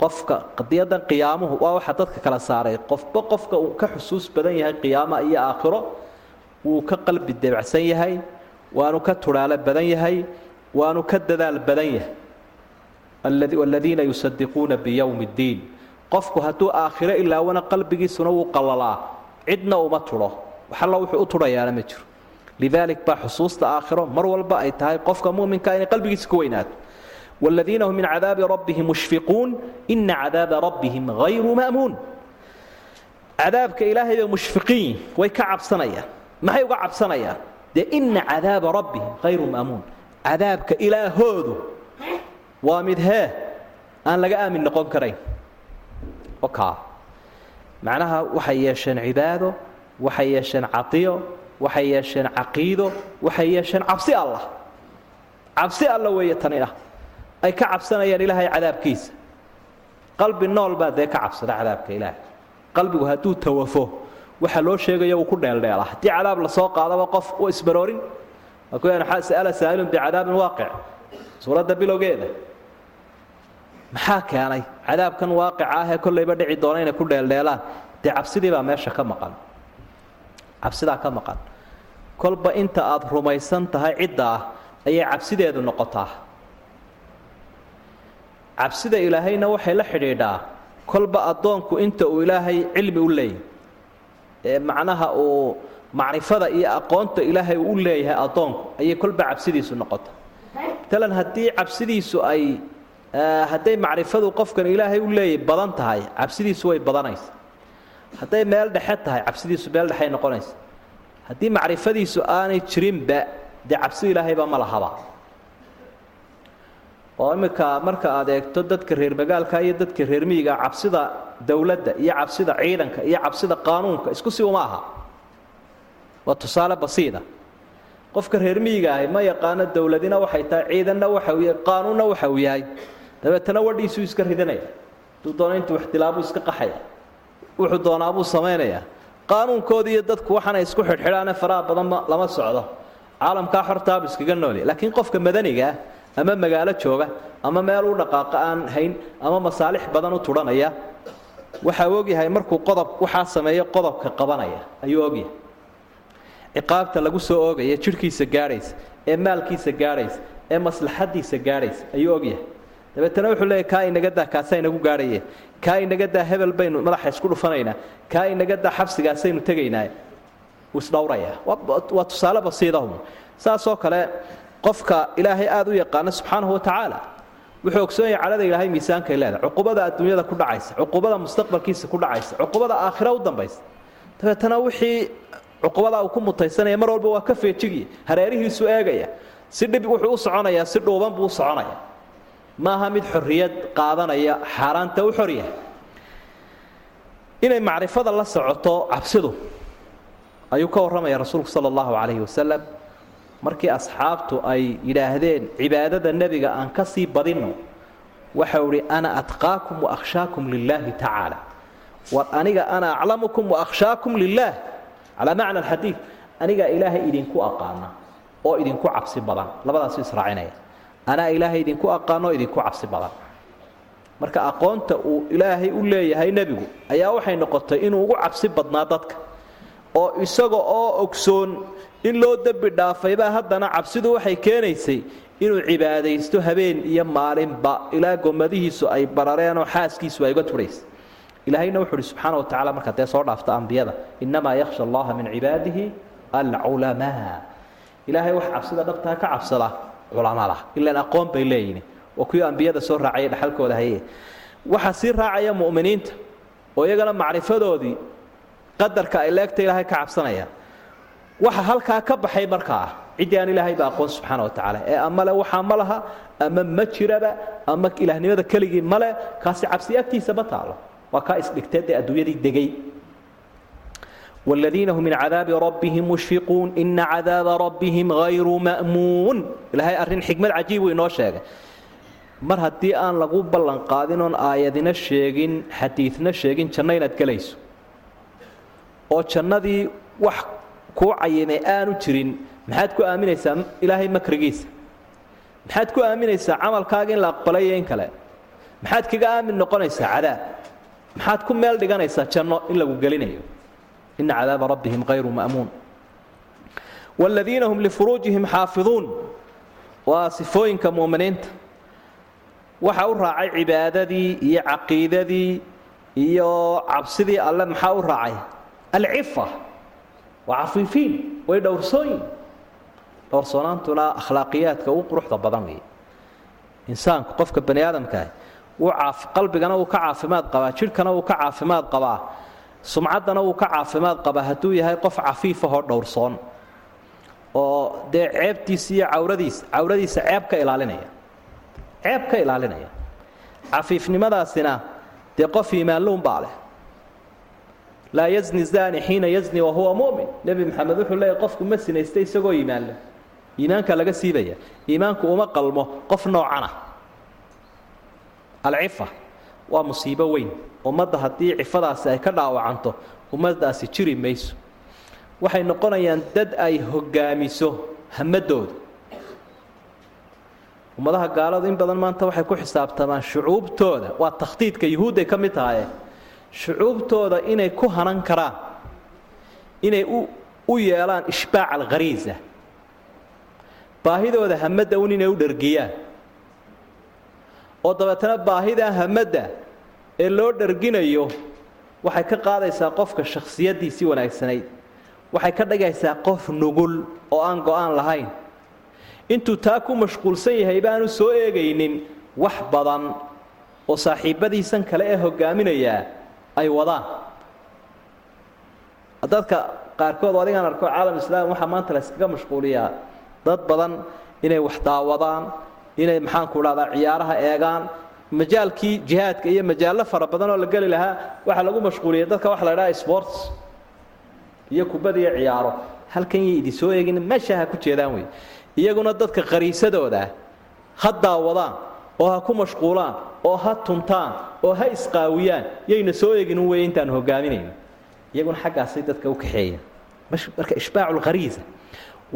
qofka qadiyadan qiyaamuhu waa waxa dadka kala saaray. Qofba qofka uu ka xusuus badan yahay qiyaama iyo aakhiro wuu ka qalbi debacsan yahay waanu ka tudhaalo badan yahay waanu ka dadaal badan yahay. Aladiina yusadiquuna biyowmi ddiin. Qofku hadduu aakhiro ilaawana qalbigiisuna wuu qallalaa cidna uma tudho waxalla wuxuu u tudhayaana ma jiro. Lidaalik baa xusuusta aakhiro mar walba ay tahay qofka muminka inay qalbigiisa ku weynaato. Wladiina hum min cadaabi rabbihim mushfiquun ina cadaaba rabbihim hayru ma'muun. Cadaabka ilaahay bay mushfiqiin way ka cabsanayaan maxay uga cabsanayaan? Dee ina cadaaba rabbihim hayru ma'muun. Cadaabka ilaahoodu waa mid hee aan laga aamin noqon karayn. Okaa macnaha waxay yeesheen cibaado waxay yeesheen cadiyo waxay yeesheen caqiido waxay yeesheen cabsi allah. Cabsi alla weeye tani ah ay ka cabsanayaan ilaahay cadaabkiisa. Qalbi nool baa dee ka cabsada cadaabka ilaahay. Qalbigu hadduu tawafo waxa loo sheegaya uu ku dheeldheela. Haddii cadaab la soo qaadaba qof u isbaroorin. Sa'ala saa'ilun bicadaabin waaqic suuradda bilowgeeda. Maxaa keenay? Cadaabkan waaqica ah ee kollayba dhici doona inay ku dheeldheelaan. Dee cabsidii baa meesha ka maqan. Cabsidaa ka maqan. Kolba inta aad rumaysan tahay cidda ah ayay cabsideedu noqotaa. Cabsida ilaahayna waxay la xidhiidhaa. Kolba addoonku inta uu ilaahay cilmi u leeyahy ee macnaha uu macrifada iyo aqoonta ilaahay uu leeyahay addoonku ayay kolba cabsidiisu noqota matalan haddii cabsidiisu ay hadday macrifadu qofkan ilaahay u leeyahay badan tahay cabsidiisu way badanaysa. Hadday meel dhexe tahay cabsidiisu meel dhexey noqonaysa. Haddii macrifadiisu aanay jirinba dee cabsi ilaahayba ma lahaba oo imminka marka aad eegto dadka reer magaalka iyo dadka reer miyiga cabsida dowladda iyo cabsida ciidanka iyo cabsida qaanuunka isku si uma aha. Waa tusaale basiida qofka reer miyiga ahi ma yaqaano dowladina waxay tahay ciidanna waxa qaanuunna waxa uu yahay. Dabeetana wadhiisuu iska ridanaya hadduu doono intuu ixtilaabuu iska qaxaya. Wuxuu doonaabuu samaynayaa. Qaanuunkoodii iyo dadku waxaanay isku xidhxidhaane faraha badan lama socdo. Caalamkaa xortaabu iskaga noolya laakiin qofka madanigaa ama magaalo jooga ama meel u dhaqaaqa aan hayn ama masaalix badan u tudhanaya waxaa ogyahay markuu qodob waxaa sameeyo qodobka qabanaya ayuu ogyahay. Ciqaabta lagu soo oogaya jidhkiisa gaadhaysa ee maalkiisa gaadhaysa ee maslaxadiisa gaadhaysa ayuu ogyahay. Dabeetana wuxuu leeyahy kaa inaga daa kaasaa inagu gaadhaye kaa inaga daa hebel baynu madaxa isku dhufanaynaa. Kaa inaga daa xabsigaasaynu tegaynaa wuu isdhowrayaa waa tusaale basiidahum. Saasoo kale qofka ilaahay aad u yaqaana subxaanahu watacaala wuxuu ogsoon yahay cadhada ilaahay miisaankay leedahay. Cuqubada adduunyada ku dhacaysa cuqubada mustaqbalkiisa ku dhacaysa cuqubada aakhira u dambaysa. Dabeetana wixii cuqubadaa uu ku mutaysanaya mar walba waa ka feejigiya hareerihiisu eegaya. Si dhib wuxuu u soconayaa si dhuuban buu u soconaya. Maaha mid xorriyad qaadanaya xaaraanta u xoryahay inay macrifada la socoto cabsidu ayuu ka warramaya rasuulku sala allahu calayhi wasalam markii asxaabtu ay yidhaahdeen cibaadada nebiga aan ka sii badinno waxau idhi ana atqaakum wa akhshaakum lilaahi tacaala war aniga ana aclamukum wa akhshaakum lilaah calaa macna alxadiid anigaa ilaahay idinku aqaana oo idinku cabsi badan. Labadaasu israacinaya. Anaa ilaahay idinku aqaano oo idinku cabsi badan. Marka aqoonta uu ilaahay u leeyahay nebigu ayaa waxay noqotay inuu ugu cabsi badnaa dadka oo isaga oo ogsoon in loo dembi dhaafaybaa haddana cabsidu waxay keenaysay inuu cibaadaysto habeen iyo maalinba. Ilaa gommadihiisu ay barareenoo xaaskiisu ay uga turhaysay ilaahayna wuxu uhi subxaana wa tacala markaa dee soo dhaafta ambiyada. Innamaa yakhsha allaha min cibaadihi alculamaa. Ilaahay wax cabsida dhabtaa ka cabsada culamada ilaan aqoon bay leeyihiin waa kuwii ambiyada soo raacaya dhexalkooda haye. Waxaa sii raacaya mu'miniinta oo iyagana macrifadoodii qadarka ay leegta ilaahay ka cabsanaya waxa halkaa ka baxay markaa ciddii aan ilaahayba aqoon subxaana wa tacaala ee ama le waxaa ma laha ama ma jiraba ama ilaahnimada keligii male kaasi cabsi agtiisa ma taalo waa kaa isdhigtee dee adduunyadii degay والذين هم من عذاب ربهم مشفقون إن عذاب ربهم غير مأمون إلهي أرين حكمة عجيب وإنه شيء mar haddii aan lagu ballan qaadin oon aayadina sheegin xadiidna sheegin janno inaad gelayso oo jannadii wax kuu cayimay aanu jirin maxaad ku aaminaysaa ilaahay makrigiisa maxaad ku aaminaysaa camalkaaga in la aqbalayo in kale? Maxaad kaga aamin noqonaysaa cadaab? Maxaad ku meel dhiganaysaa janno in lagu gelinayo? Ina cadaaba rabbihim hayru ma'muun. Waaladiina hum lifuruujihim xaafiduun. Waa sifooyinka mu'miniinta. Waxa u raacay cibaadadii iyo caqiidadii iyo cabsidii alle maxaa u raacay alcifa waa cafiifiin way dhowrsooyin dhowrsoonaantuna akhlaaqiyaadka ugu quruxda badan weeye insaanku qofka bani aadamkaah wuu caafi qalbigana wuu ka caafimaad qabaa jidhkana wuu ka caafimaad qabaa sumcaddana wuu ka caafimaad qabaa hadduu yahay qof cafiifahoo dhowrsoon oo dee ceebtiisa iyo cawradiisa cawradiisa ceeb ka ilaalinaya ceeb ka ilaalinaya cafiifnimadaasina dee qof iimaanluun baa leh laa yazni zani xiina yazni wahuwa mumin. Nebi maxamed wuxuu leeyahy qofku ma sinaysta isagoo iimaan leh. Iimaanka laga siibaya iimaanku uma qalmo qof noocana. Alcifa waa musiibo weyn. Ummadda haddii cifadaasi ay ka dhaawacanto ummaddaasi jiri mayso. Waxay noqonayaan dad ay hogaamiso hamadooda ummadaha gaaladu in badan maanta waxay ku xisaabtamaan shucuubtooda. Waa takhdiidka yuhuudday ka mid tahaye shucuubtooda inay ku hanan karaan inay u yeelaan ishbaac alkhariisa baahidooda hamadda un inay u dhargiyaan. Oo dabeetana baahidaa hamadda ee loo dharginayo waxay ka qaadaysaa qofka shakhsiyaddiisii wanaagsanayd waxay ka dhigaysaa qof nugul oo aan go'aan lahayn. Intuu taa ku mashquulsan yahay baanu soo eegaynin wax badan oo saaxiibbadiisan kale ee hogaaminayaa ay wadaan. Dadka qaarkood adigaan arko caalam islaam waxaa maanta la yskaga mashquuliyaa dad badan inay wax daawadaan inay maxaanku dhahdaa ciyaaraha eegaan. Majaalkii jihaadka iyo majaallo fara badan oo la geli lahaa waxaa lagu mashquuliyay dadka waxa la idhaha sports iyo kubad iyo ciyaaro. Halkan yay idin soo eegin meesha ha ku jeedaan wey iyaguna dadka qariisadooda ha daawadaan oo ha ku mashquulaan oo ha tuntaan oo ha isqaawiyaan yayna soo eegin wey intaan hogaaminayno iyaguna xaggaasay dadka u kaxeeyaan marka ishbaacu lkhariisa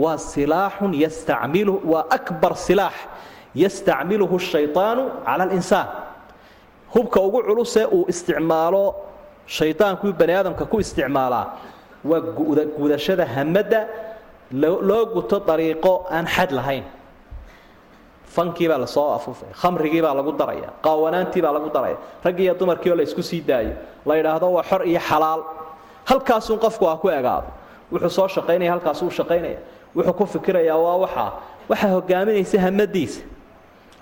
waa silaaxun yastacmilu waa akbar silaax yastacmiluhu shayطaanu cala alinsaan hubka ugu culusee uu isticmaalo shayطaankuu bani aadamka ku isticmaalaa waa gudashada hamadda loo guto dariiqo aan xad lahayn fankiibaa la soo afuufaya khamrigiibaa lagu daraya qaawanaantiibaa lagu daraya raggii iyo dumarkii oo la isku sii daayo la yidhaahdo waa xor iyo xalaal. Halkaasun qofku ha ku egaado wuxuu soo shaqaynaya halkaasuu shaqaynaya. Wuxuu ku fikirayaa waa waxaa waxaa hogaaminaysa hamadiisa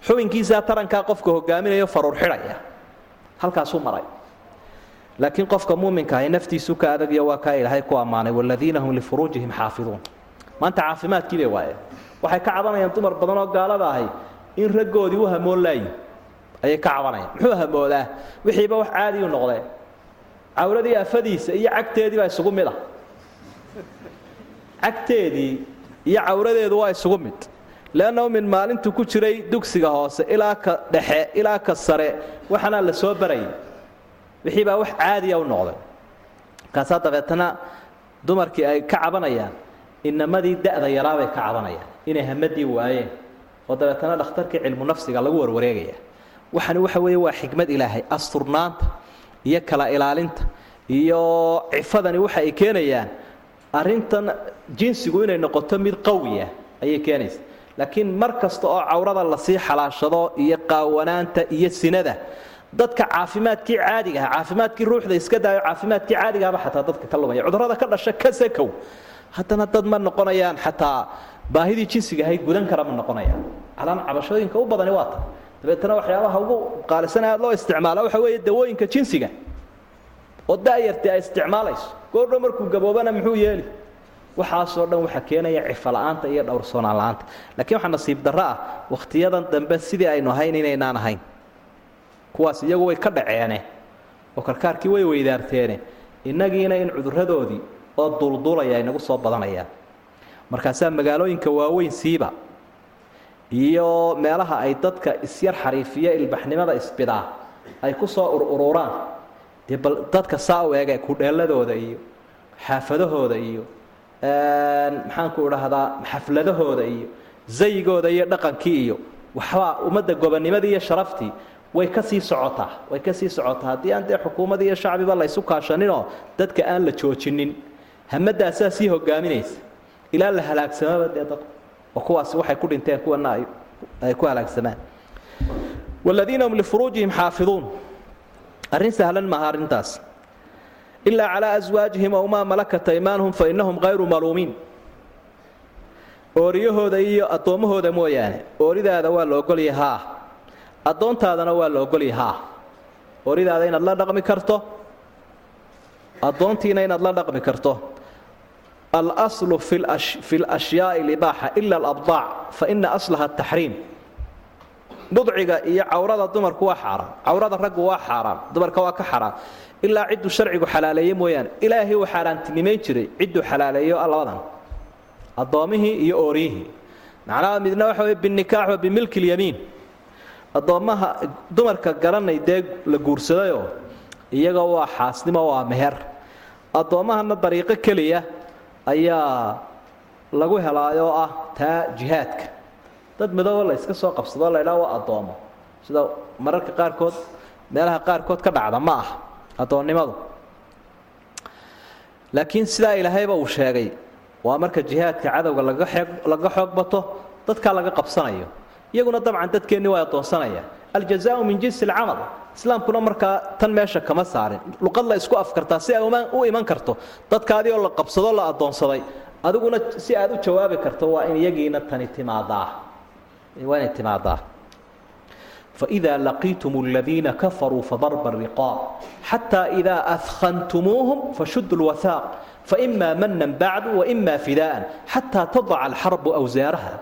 xubinkiisaa tarankaa qofka hogaaminayo faruur xidhaya. Halkaasuu maray. Laakiin qofka muuminka ahi naftiisu ka adagyo waa kaa ilaahay ku ammaanay waladiina hum lifuruujihim xaafiduun. Maanta caafimaadkii bay waayeen waxay ka cabanayaan dumar badan oo gaalada ahay. In raggoodii u hamoon laayi ayay ka cabanayaan. Muxuu hamoodaa? Wixiiba wax caadiyu noqdeen cawladii afadiisa iyo cagteedii baa isugu mid ah. Cagteedii iyo cawradeedu waa isugu mid. Leannahu min maalintuu ku jiray dugsiga hoose ilaa ka dhexe ilaa ka sare waxaanaa la soo barayay wixii baa wax caadiya u noqday. Markaasaa dabeetana dumarkii ay ka cabanayaan inamadii da'da yaraabay ka cabanayaan inay hamadii waayeen. Oo dabeetana dhakhtarkii cilmu nafsiga lagu warwareegaya. Waxani waxa weeye waa xikmad ilaahay asturnaanta iyo kala ilaalinta iyo cifadani waxa ay keenayaan arrintan jinsigu inay noqoto mid qawiya ayay keenaysa laakiin mar kasta oo cawrada la sii xalaashado iyo qaawanaanta iyo sinada dadka caafimaadkii caadiga ah caafimaadkii ruuxda iska daayo caafimaadkii caadigaaba xataa dadka ka lumaya. Cudurrada ka dhasha ka sakow haddana dad ma noqonayaan xataa baahidii jinsiga ahayd gudan kara ma noqonayaan calaan cabashooyinka u badani waa ta. Dabeetana waxyaabaha ugu qaalisan aad loo isticmaala waxa weeye dawooyinka jinsiga. Oo da'yartii ay isticmaalayso. Goordhow markuu gaboobana muxuu yeeli? Waxaasoo dhan waxaa keenaya cifola'aanta iyo dhowrsoonaan la'aanta. Laakiin waxaa nasiib darro ah wakhtiyadan dambe sidii aynu ahayn inaynaan ahayn. Kuwaas iyagu way ka dhaceene oo karkaarkii way weydaarteene. Innagiina in cudurradoodii oo duldulaya ay nagu soo badanayaan markaasaa magaalooyinka waaweyn siiba. Iyo meelaha ay dadka isyar xariifiya ilbaxnimada isbidaa ay ku soo urururaan dee bal dadka saa u eege kudheeladooda iyo xaafadahooda iyo maxaanku idhaahdaa xafladahooda iyo zayigooda iyo dhaqankii iyo waxbaa ummadda gobonimadii iyo sharaftii way ka sii socotaa way ka sii socotaa. Haddii aan dee xukuumadii iyo shacbiba laysu kaashaninoo dadka aan la joojinin hamadaasaa sii hogaaminaysa ilaa la halaagsamaba dee dadku oo kuwaasi waxay ku dhinteen kuwana ay ku halaagsamaan waladiina hum lifuruujihim xaafiduun arrin sahlan maaha arrintaas ilaa calaa aswaajihim ow maa malakat aymaanuhum fa innahum hayru maluumiin ooriyahooda iyo addoommahooda mooyaane ooridaada waa la ogolya addoontaadana waa la ogolya ooridaada inaad la dhaqmi karto addoontiina inaad la dhaqmi karto alaslu fi lashyaai libaaxa ila alabdaac fa ina aslaha ataxriim budciga iyo cawrada dumarku waa xaaraan cawrada raggu waa xaaraan dumarka waa ka xaaraan ilaa cidduu sharcigu xalaaleeye mooyaane ilaahay uu xaaraantinimayn jiray cidduu xalaaleeyo labadan addoommihii iyo ooriyihii macnaha midna waxa wey binikaax wa bimilki lyamiin addoommaha dumarka garanay dee la guursadayoo iyaga waa xaasnimo waa meher addoommahana dariiqo keliya ayaa lagu helaayoo ah taa jihaadka. Dad midoobo la iska soo qabsadoo la ydhaha waa addoommo. Sida mararka qaarkood meelaha qaarkood ka dhacda ma ah addoonnimadu. Laakiin sidaa ilaahayba uu sheegay waa marka jihaadka cadowga laga laga xoog dadkaa laga qabsanayo. Iyaguna dabcan dadkeenni waa addoonsanaya aljazaau min jinsi alcamal islaamkuna markaa tan meesha kama saarin luqad la isku afkartaa si ay u iman karto dadkaadii oo la qabsadoo la addoonsaday adiguna si aad u jawaabi karto waa in iyagiina tani timaadaa waa inay timaadaa فإذا لقيتم الذين كفروا فضرب الرقاب حتى إذا أثخنتموهم فشدوا الوثاق فإما منا بعد وإما فداء حتى تضع الحرب أوزارها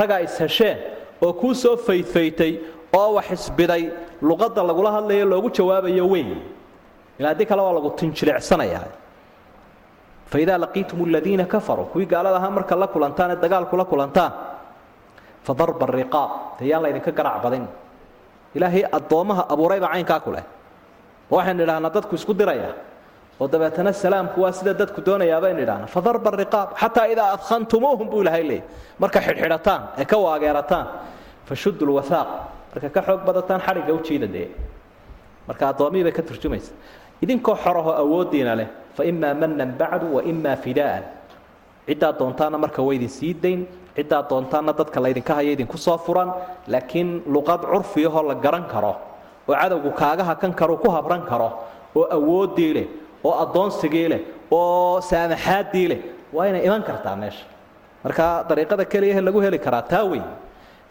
رجع إسهشان وكوسو فيثيتي oo wax isbiday luqadda lagula hadlayo loogu jawaabayo weyn. Ilaa haddii kale waa lagu tinjilecsanayaa faidaa laqiitum aladiina kafaruu kuwii gaalada ahaa marka la kulantaan ee dagaalku la kulantaan fa darba ariqaab dee yaan laydinka garac badin. Ilaahay addoommaha abuurayba caynkaa ku leh. Oo waxaynu idhahnaa dadku isku diraya. Oo dabeetana salaamku waa sida dadku doonayaa baynu idhahnaa fa darba ariqaab xataa idaa adkhantumuuhum buu ilahay leeyay marka xidhxidhataan ee ka waageerataan fashudu lwahaaq marka ka xoog badataan xadhigga u jiida dee. Marka addoommihii bay ka turjumaysa. Idinkoo xorahoo awooddiina leh fa imaa manan bacdu wa imaa fidaa'an ciddaa doontaana marka waa idin sii dayn ciddaa doontaana dadka laydinka haya idinku soo furan laakiin luqad curfiyahoo la garan karo oo cadowgu kaaga hakan karo ku habran karo oo awooddii leh oo addoonsigii leh oo saamaxaaddii leh waa inay iman kartaa meesha. Marka dariiqada keliyahe lagu heli karaa taa weyn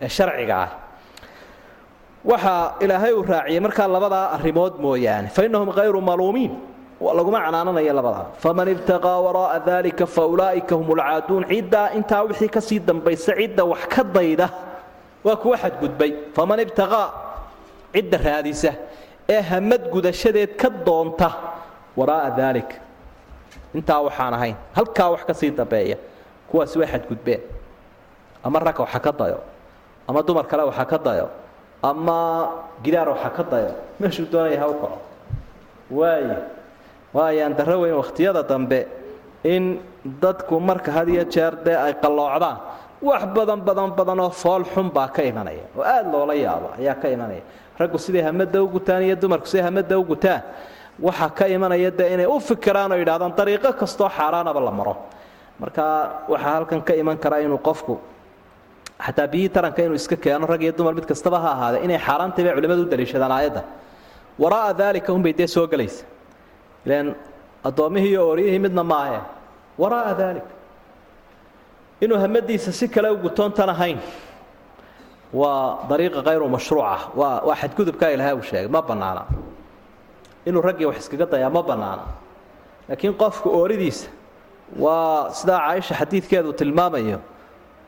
ee sharciga ah waxaa ilaahay uu raaciyey markaa labadaa arrimood mooyaane. Fa innahum hayru maluumiin. Laguma canaananayo labadaa faman ibtaqaa wara'a dalika fa ulaa'ika hum ulcaaduun ciddaa intaa wixii ka sii dambaysa cidda wax ka dayda waa kuwa xadgudbay. Faman ibtaqaa cidda raadisa ee hamad gudashadeed ka doonta waraa'a daalik intaa waxaan ahayn halkaa wax ka sii dambeeya kuwaasi way xadgudbeen. Ama ragga waxa ka dayo ama dumar kale waxa ka dayo ama gidaar waxa ka dayo meeshuu doonaya ha u kaco waayo waayaan darro weyn wakhtiyada dambe in dadku marka had iyo jeer dee ay qalloocdaan. Wax badan badan badan oo fool xun baa ka imanaya. Oo aada loola yaabo ayaa ka imanaya. Raggu siday hamada u gutaan iyo dumarku siday hamada u gutaan? Waxaa ka imanaya dee inay u fikiraan oo yidhahdaan dariiqo kastoo xaaraanaba la maro. Marka waxaa halkan ka iman kara inuu qofku xataa biyihii taranka inuu iska keeno rag iyo dumar mid kastaba ha ahaadee inay xaaraantay bay culimmadu u daliishadaan aayadda. Waraa'a daalika unbay dee soo gelaysa ilaan addoommihii iyo ooriyihii midna maahe waraa'a daalik inuu hamadiisa si kale u gutoontan ahayn waa dariiqa hayru mashruuca. Waa waa xadgudubkaa ilahay uu sheegay. Ma bannaana. Inuu raggii wax iskaga dayaa ma bannaana. Laakiin qofku ooridiisa waa sidaa caaisha xadiidkeedu tilmaamayo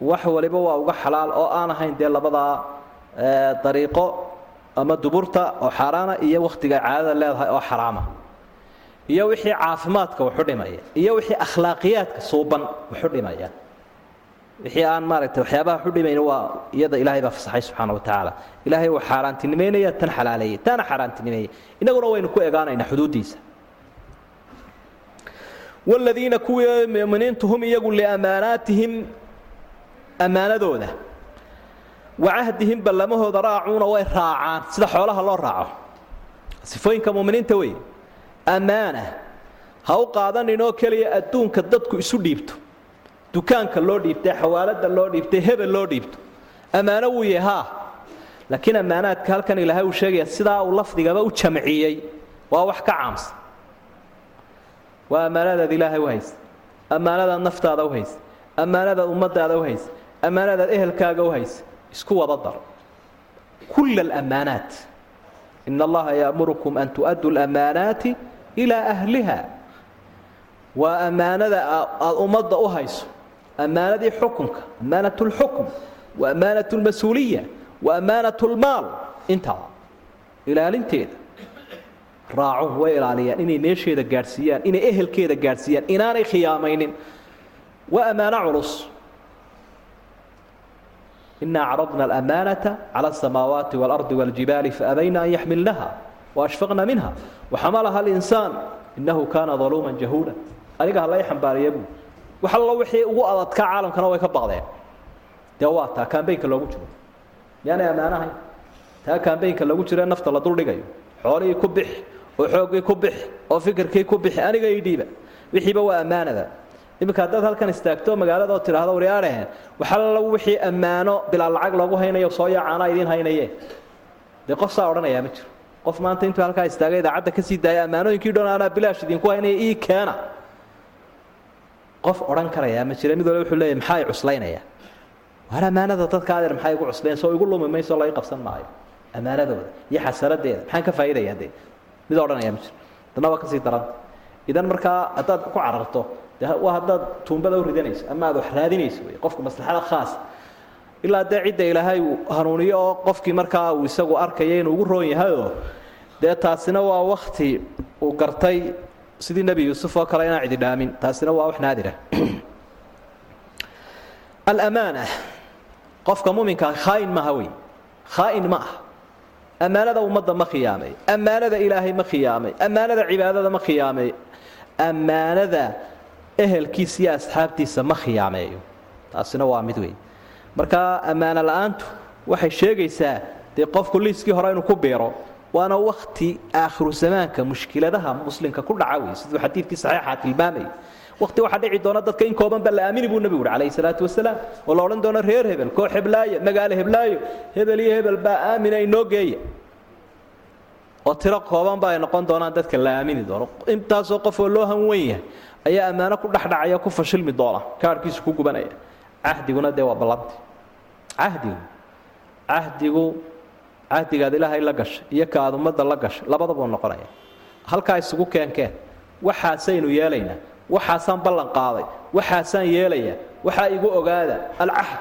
wax waliba waa uga xalaal oo aan ahayn dee labadaa dariiqo ama duburta oo xaaraana iyo wakhtiga caadada leedahay oo xaraama. Iyo wixii caafimaadka waxu dhimaya iyo wixii akhlaaqiyaadka suuban waxu dhimaya. Wixii aan maaragtay waxyaabaha waxu dhimayn waa iyada ilaahay baa fasaxay subxaana wa tacaala. Ilaahay uu xaaraantinimeynaya tan xalaaleeyey taana xaaraantinimeeyey. Innaguna waynu ku egaanaynaa xuduuddiisa. Wladiina kuwii muminiintu hum iyagu liamaanaatihim ammaanadooda wacahdihim ballamahooda raacuuna way raacaan. Sida xoolaha loo raaco. Sifooyinka muminiinta wey ammaana ha u qaadaninoo keliya adduunka dadku isu dhiibto. Dukaanka loo dhiibtay xawaalada loo dhiibtay hebel loo dhiibto. Ammaano wuu yahay laakiin ammaanaadka halkan ilaahay uu sheegaya sidaa uu lafdigaba u jamciyey. Waa wax ka caamsan waa ammaanadaad ilaahay u haysa. Ammaanadaad naftaada u haysa. Ammaanadaad ummadaada u haysa ammaanadaad ehelkaaga u haysa isku wada dar kulla alammaanaat in allaha yaamurukum an tu'addu lamaanaati ilaa ahliha waa ammaanada aad ummadda u hayso ammaanadii xukunka ammaanat lxukm wa ammaanat lmas-uuliya wa ammaanat lmaal intaa ilaalinteeda raacuun way ilaaliyaan inay meesheeda gaadhsiiyaan inay ehelkeeda gaadhsiiyaan inaanay khiyaamaynin waa ammaano culus ina acradna alamaanata cala asamaawaati waalardi wاljibaali faabayna an yaxmilnaha waashfaqna minha waxamalaha alinsaan inahu kaana daluuman jahuula aniga halay xambaariya buu. Wax allo wixii ugu adadka caalamkana way ka baqdeen. Dee waa taa kambaynka loogu jiro. Miyaanay ammaanahayn taa kambaynka lagu jiro nafta la duldhigayo. Xoolihii ku bix oo xooggii ku bix oo fikirkii ku bixi aniga ii dhiiba. Wixiiba waa ammaanada iminka haddaad halkan istaagto magaalada oo tidhaahdo waryaarehen waxalla wixii ammaano bilaa lacag loogu haynayo soo yaacaanaa idiin haynaye. Dee qof saa odhanayaa ma jiro. Qof maanta intuu halkaa istaagay idaacadda ka sii daaya ammaanooyinkii dhan bilaash idinku haynaya ii keena. Qof odhan karayaa ma jira. Mid wale wuxuu leeyahy maxaa cuslaynaya? Waar ammaanada dadka adeer maxay igu cuslayn? Soo igu lumi mayso laga qabsan maayo. Ammaanadooda iyo xasaradeeda maxaan ka faa'idayaa dee? Mid odhanaya ma jiro. Dana waa ka sii daranta idan markaa haddaad ku cararto de waa haddaad tuumbada u ridanayso ama aad wax raadinayso wey qofku maslaxada khaas. Ilaa dee cidda ilaahay uu hanuuniyo oo qofkii markaa uu isagu arkaya inuu ugu roon yahayoo dee taasina waa wakti uu gartay sidii nebi yuusuf oo kale inaan cidi dhaamin. Taasina waa wax naadira. [CLEARS THROAT] Alamaana. Qofka muminkaa khaain maaha wey khaain ma ah ammaanada ummadda ma khiyaamay. Ammaanada ilaahay ma khiyaamay. Ammaanada cibaadada ma khiyaamay. Ammaanada ehelkiisa iyo asxaabtiisa ma khiyaameeyo. Taasina waa mid wey marka ammaano la'aantu waxay sheegaysaa dee qofku liiskii hore inuu ku biiro waana wakti aakhiru zamaanka mushkiladaha muslimka ku dhaca wey siduu xadiidkii saxiixa tilmaamay. Waqti waxaa dhici doona dadka in kooban ba la aamini buu nebigu uhi calayhi salaatu wasalaam oo la odhan doono reer hebel koox heblaayo magaalo heblaayo hebel iyo hebel baa aamina inoo geeya oo tiro kooban ba ay noqon doonaan dadka la aamini doono. Intaasoo qof oo loo hanwen yahay ayaa ammaano ku dhexdhacaya ku fashilmi doona kaarhkiisu ku gubanaya. Cahdiguna dee waa ballanti. Cahdigu cahdigu cahdigaad ilaahay la gashay iyo ka aad ummadda la gashay labadabuu noqonaya. Halkaa isugu keenkeen waxaasaynu yeelaynaa waxaasaan ballan qaaday waxaasaan yeelayaa waxaa igu ogaada alcahd.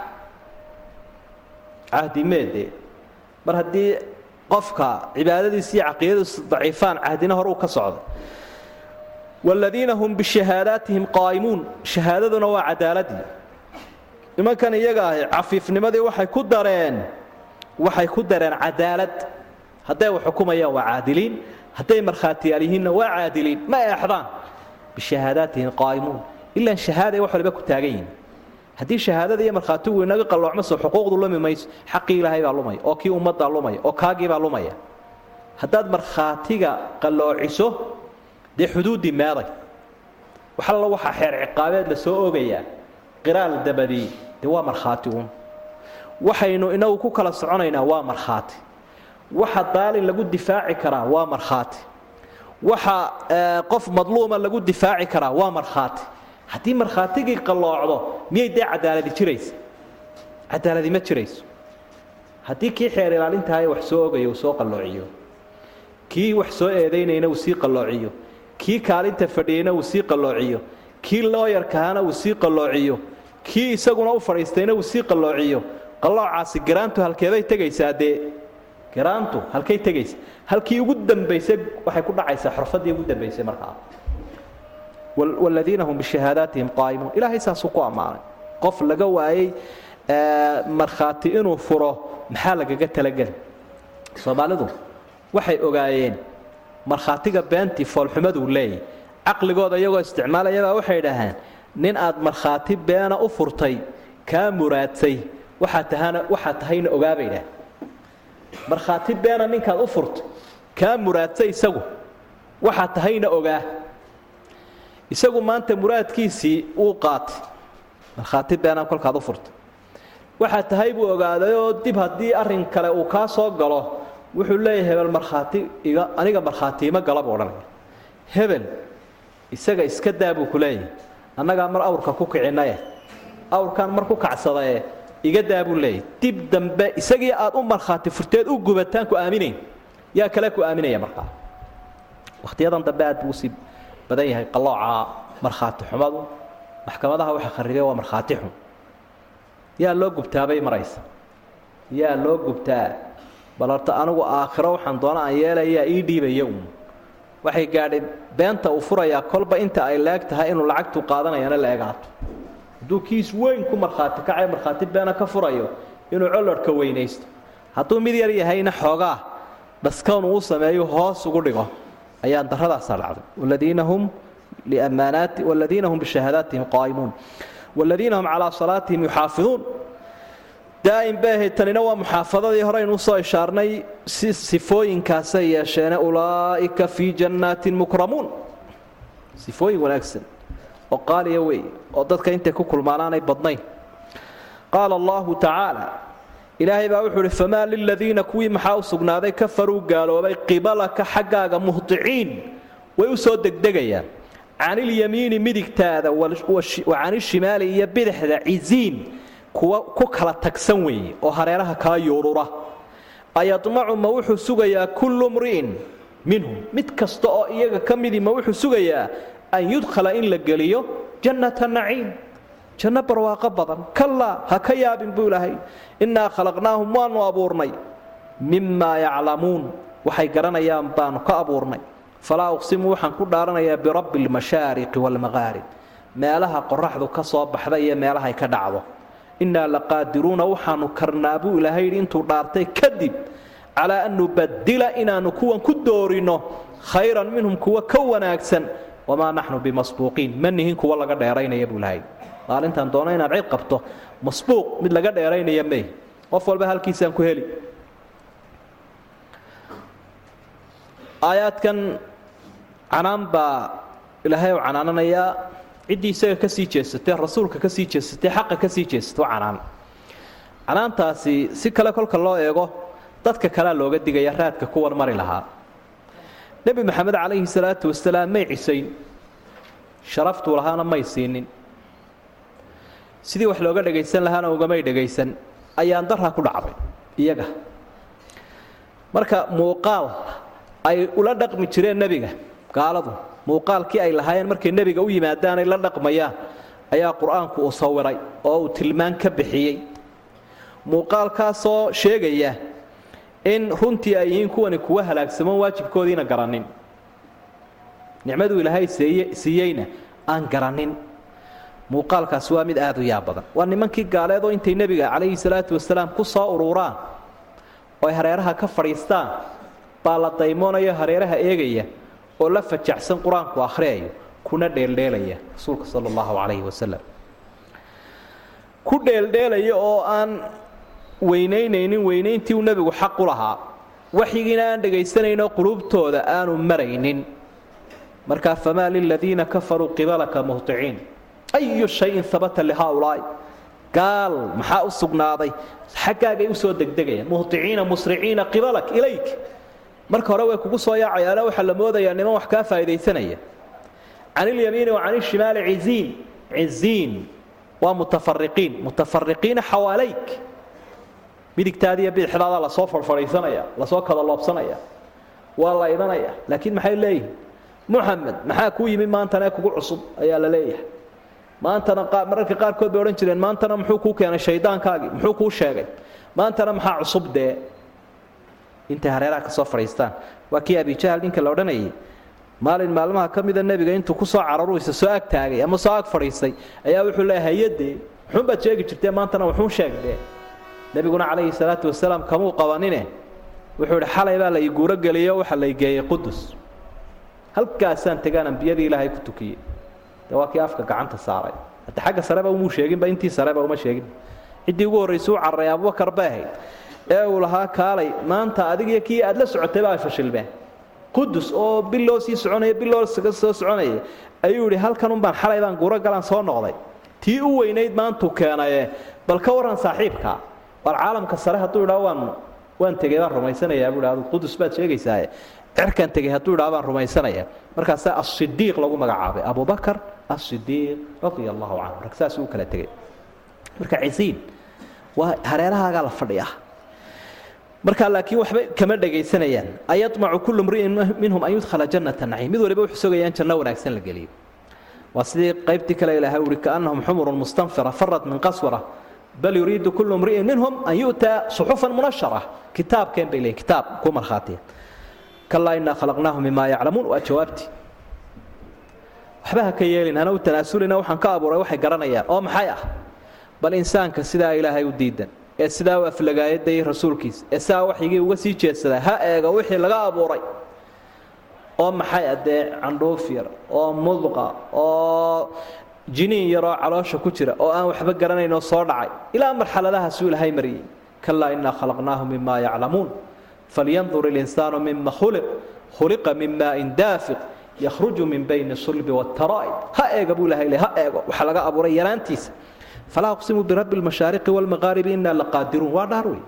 Cahdi meedee. Mar haddii qofka cibaadadiisa iyo caqiidadiisu daciifaan cahdina hore uu ka socday waaladiina hum bishahaadaatihim qaa'imuun shahaadaduna waa cadaaladii nimankan iyaga ahi cafiifnimadii waxay ku dareen waxay ku dareen cadaalad. Hadday wax xukumayaan waa caadiliin hadday markhaatiyaal yihiinna waa caadiliin. Ma eexdaan? Bishahaadaatihim qaa'imuun. Ilaan shahaaday wax waliba ku taagan yihiin haddii shahaadada iyo markhaatigu inaga qalloocmaso xuquuqdu lumi mayso xaqii ilaahay baa lumaya oo kii ummaddaa lumaya oo kaagiibaa lumaya. Haddaad markhaatiga qalloociso dee xuduuddii meeday wax alla waxaa xeer ciqaabeed la soo ogayaa qiraal dabadii dee waa markhaati uun. Waxaynu inagu ku kala soconaynaa waa markhaati. Waxa daalin lagu difaaci karaa waa markhaati. Waxa qof madluuma lagu difaaci karaa waa markhaati haddii markhaatigii qalloocdo miyay dee cadaaladi jiraysa? Cadaaladi ma jirayso. Haddii kii xeer ilaalintahay wax soo ogayo uu soo qalloociyo. Kii wax soo eedaynayna uu sii qalloociyo. Kii kaalinta fadhiyeyna uu sii qalloociyo. Kii looyarkahana uu sii qalloociyo. Kii isaguna u fadhiistayna uu sii qalloociyo. Qalloocaasi garaantu halkeebay tegaysaa dee? Garaantu halkay tegaysa. Halkii ugu dambaysay waxay ku dhacaysaa xorfadii ugu dambaysay markaa wladiina hum bishahaadaatihim qaa'imuun. Ilaahay saasuu ku ammaanay. Qof laga waayey markhaati inuu furo maxaa lagaga talageli soomaalidu waxay ogaayeen markhaatiga beentii foolxumaduu leeyahy. Caqligooda iyagoo isticmaalayabaa waxay dhaheen nin aad markhaati beena u furtay kaa muraadsay. Waxaa tahayna ogaabay dhaheen markhaati beena ninkaad u furtay kaa muraadsay isagu. Waxaa tahayna ogaa isagu maanta muraadkiisii wuu qaatay. Markhaati beenaan kolkaad u furtay waxaa tahay buu ogaadayoo dib haddii arrin kale uu kaa soo galo wuxuu leeyahay hebel markhaati iga aniga markhaati ima gala buu odhanaya. Hebel isaga iska daa buu ku leeyahay. Annagaa mar awrka ku kicinaye awrkaan mar ku kacsadaye iga daa buu leeyahay. Dib dambe isagii aad u markhaati furteed u gubataan ku aaminayn yaa kale ku aaminaya markaa. Wakhtiyadan dambe aad buu u sii badan yahay qalooca markhaati xumadu maxkamadaha waxa kharibay waa markhaati xun yaa loo gubtaabay maraysa. Yaa loo gubtaa. Bal horta anigu aakhiro waxaan doona aan yeelayaa ii dhiibaya uun waxay gaadhay beenta uu furayaa kolba inta ay leeg tahay inuu lacagtu qaadanayana la egaato hadduu kiis weyn ku markhaati kacay markhaati beena ka furayo inuu colorhka weynaysto. Hadduu mid yar yahayna xoogaa dhaskown uu sameeyo hoos ugu dhigo ayaan daradaasaa dhacday waladiina hum liammaanaati waladiina hum bishahaadaatihim qaa'imuun. Waladiina hum calaa salaatihim yuxaafiduun. Daa'im bay ahayd tanina waa muxaafadadii horeynu u soo ishaarnay si sifooyinkaasay yeesheene ulaa'ika fii jannaatin mukramuun. Sifooyin wanaagsan oo qaaliya wey oo dadka intay ku kulmaanaanay badnayn. Qaala allahu tacaala ilaahay baa wuxuu uhi famaa liladiina kuwii maxaa u sugnaaday? Kafaruu gaaloobay qibalaka xaggaaga muhdiciin way u soo degdegayaan. Canilyamiini midigtaada wa canishimaali iyo bidixda ciziin kuwa ku kala tagsan weeye oo hareeraha kaa yuurura. Ayadmacu ma wuxuu sugayaa kullu mri'in minhum. Mid kasta oo iyaga ka midii ma wuxuu sugayaa an yudkhala in la geliyo jannata naciim janno barwaaqo badan. Kallaa ha ka yaabin buu ilaahay. Innaa khalaqnaahum waanu abuurnay. Mimaa yaclamuun. Waxay garanayaan baanu ka abuurnay. Falaa uqsimu waxaan ku dhaaranayaa birabbi almashaariqi waalmaqaarib meelaha qoraxdu ka soo baxda iyo meelahay ka dhacdo. Innaa laqaadiruuna waxaanu karnaa buu ilaahay yidhi intuu dhaartay kadib calaa an nubadila inaannu kuwan ku doorinno khayran minhum kuwa ka wanaagsan. Wamaa naxnu bimasbuuqiin. Ma nihin kuwa laga dheeraynaya buu ilahay maalintaan doono inaad cid qabto masbuuq mid laga dheeraynaya may. Qof walba halkiisaan ku heli. Aayaadkan canaan baa ilaahay u canaananayaa. Ciddii isaga ka sii jeesatay rasuulka ka sii jeesatay xaqa ka sii jeesatay waa canaan. Canaantaasi si kale kolka loo eego dadka kalea looga digaya raadka kuwan mari lahaa. Nebi maxamed calayhi salaatu wasalaam may cisayn. Sharaftuu lahaana may siinin sidii wax looga dhagaysan lahaana ugamay dhagaysan ayaan darha ku dhacday iyaga. Marka muuqaal ay ula dhaqmi jireen nebiga gaaladu muuqaalkii ay lahaayeen markay nebiga u yimaadaanay la dhaqmayaan ayaa qur'aanku uu sawiray oo uu tilmaan ka bixiyey. Muuqaalkaasoo sheegaya in runtii ay yihiin kuwani kuwa halaagsamoon waajibkoodiina garannin nicmaduu ilaahay siiyeyna aan garannin muuqaalkaasi waa mid aad u yaab badan. Waa nimankii gaaleedoo intay nebiga calayhi salaatu wasalaam ku soo ururaan oo ay hareeraha ka fadhiistaan baa la daymoonayo hareeraha eegaya oo la fajaxsan qur'aanku akhriyayo kuna dheeldheelaya rasuulka sala allahu calayhi wasalam ku dheeldheelaya oo aan weynaynaynin weynayntii uu nebigu xaq lahaa waxyigiina aan dhegaysanayno quluubtooda aanu maraynin. Markaa famaa liladiina kafaruu qibalaka muhطiciin ayu shayin habata lihaaulaa'i gaal maxaa u sugnaaday xaggaagay u soo degdegayaan muhطiciina musriciina qibalak ilayk marka hore way kugu soo yaacayaano waxaa la moodayaa niman wax kaa faa'iidaysanaya can ilyamiini wa can ishimaali ciziin ciziin waa mutafariqiin mutafariqiina xawaalayk midigtaada iyo bidixdaada la soo farfadhiisanaya la soo kada loobsanaya waa la idanaya laakiin maxay leeyihiin muxamed maxaa kuu yimi maantana ee kugu cusub ayaa la leeyahay maantana mararka qaarkood bay odhan jireen maantana muxuu kuu keenay shaydaankaagii? Muxuu kuu sheegay? Maantana maxaa cusub dee? Intay hareeraha ka soo fadhiistaan. Waa kii abijahal ninka la odhanayay maalin maalmaha ka mida nebiga intuu ku soo cararu isa soo ag taagay ama soo ag fadhiistay ayaa wuxuu leeya hayadee muxuunbaad sheegi jirtee maantana wuxuun sheegdee nebiguna calayhi salaatu wasalaam kamuu qabanine? Wuxuu idhi xalay baa la ii guuro geliyo waxaa la igeeyey qudus halkaasaan tegaan ambiyadii ilaahay ku tukiyey de waa kii afka gacanta saaray. Hadde xagga sareba umuu sheeginba intii sareba uma sheegin. Ciddii ugu horraysay u cararay abubakar bay ahayd. Ee uu lahaa kaalay maanta adigiyo kii aad la socotay baa fashilmeen. Qudus oo bil loo sii soconaya bil loo soo soconaya ayuu yidhi halkan un baan xalay baan guuro galaan soo noqday. Tii u weynayd maantuu keenaye bal ka warran saaxiibka. War caalamka sare hadduu idhaa waan waan tegey baan rumaysanayaa buu idhaa qudus baad sheegaysaaye cirkaan tegey hadduu idhaa baan rumaysanaya markaasaa asidiiq lagu magacaabay. Abubakar asidiiq radia allahu canhu rag saas uu kala tegey marka cisiin waa hareerahaagaa la fadhiyaa markaa laakiin waxba kama dhagaysanayaan. Ayamacu kullu mri'in minhum an yudkhala jannata naciim mid waliba wuxuu sugayaan janno wanaagsan la geliyo waa sidii qaybtii kale ilaahay uhi kaannahum xumurun mustanfira farat min qaswara bal yuriidu kullu mri'in minhum an yu'taa suxufan munashara. Kitaabkeen bay leeyihiin kitaab ku markhaatiya kalaa innaa khalaqnaahum mimaa yaclamuun waa jawaabtii waxba ha ka yeelin hana u tanaasulina waxaan ka abuuray waxay garanayaan. Oo maxay ah? Bal insaanka sidaa ilaahay u diidan ee sidaa u aflagaayadayay rasuulkiisa ee sidaa waxyigii uga sii jeedsadaa ha eego wixii laga abuuray. Oo maxay adee candhuuf yar oo mudqa oo jiniin yaroo caloosha ku jira oo aan waxba garanaynoo soo dhacay? Ilaa marxaladahaasuu ilaahay mariyey kalaa innaa khalaqnaahum mimaa yaclamuun falyandur ilinsaanu mima khuliq khuliqa min maain daafiq yakhruju min bayni sulbi waataraa'ib ha eega buu ilahay ha eego. Waxaa laga abuuray yaraantiisa. Falaa aqsimu birabbi lmashaariqi waalmaqaaribi innaa laqaadiruun waa dhaar wey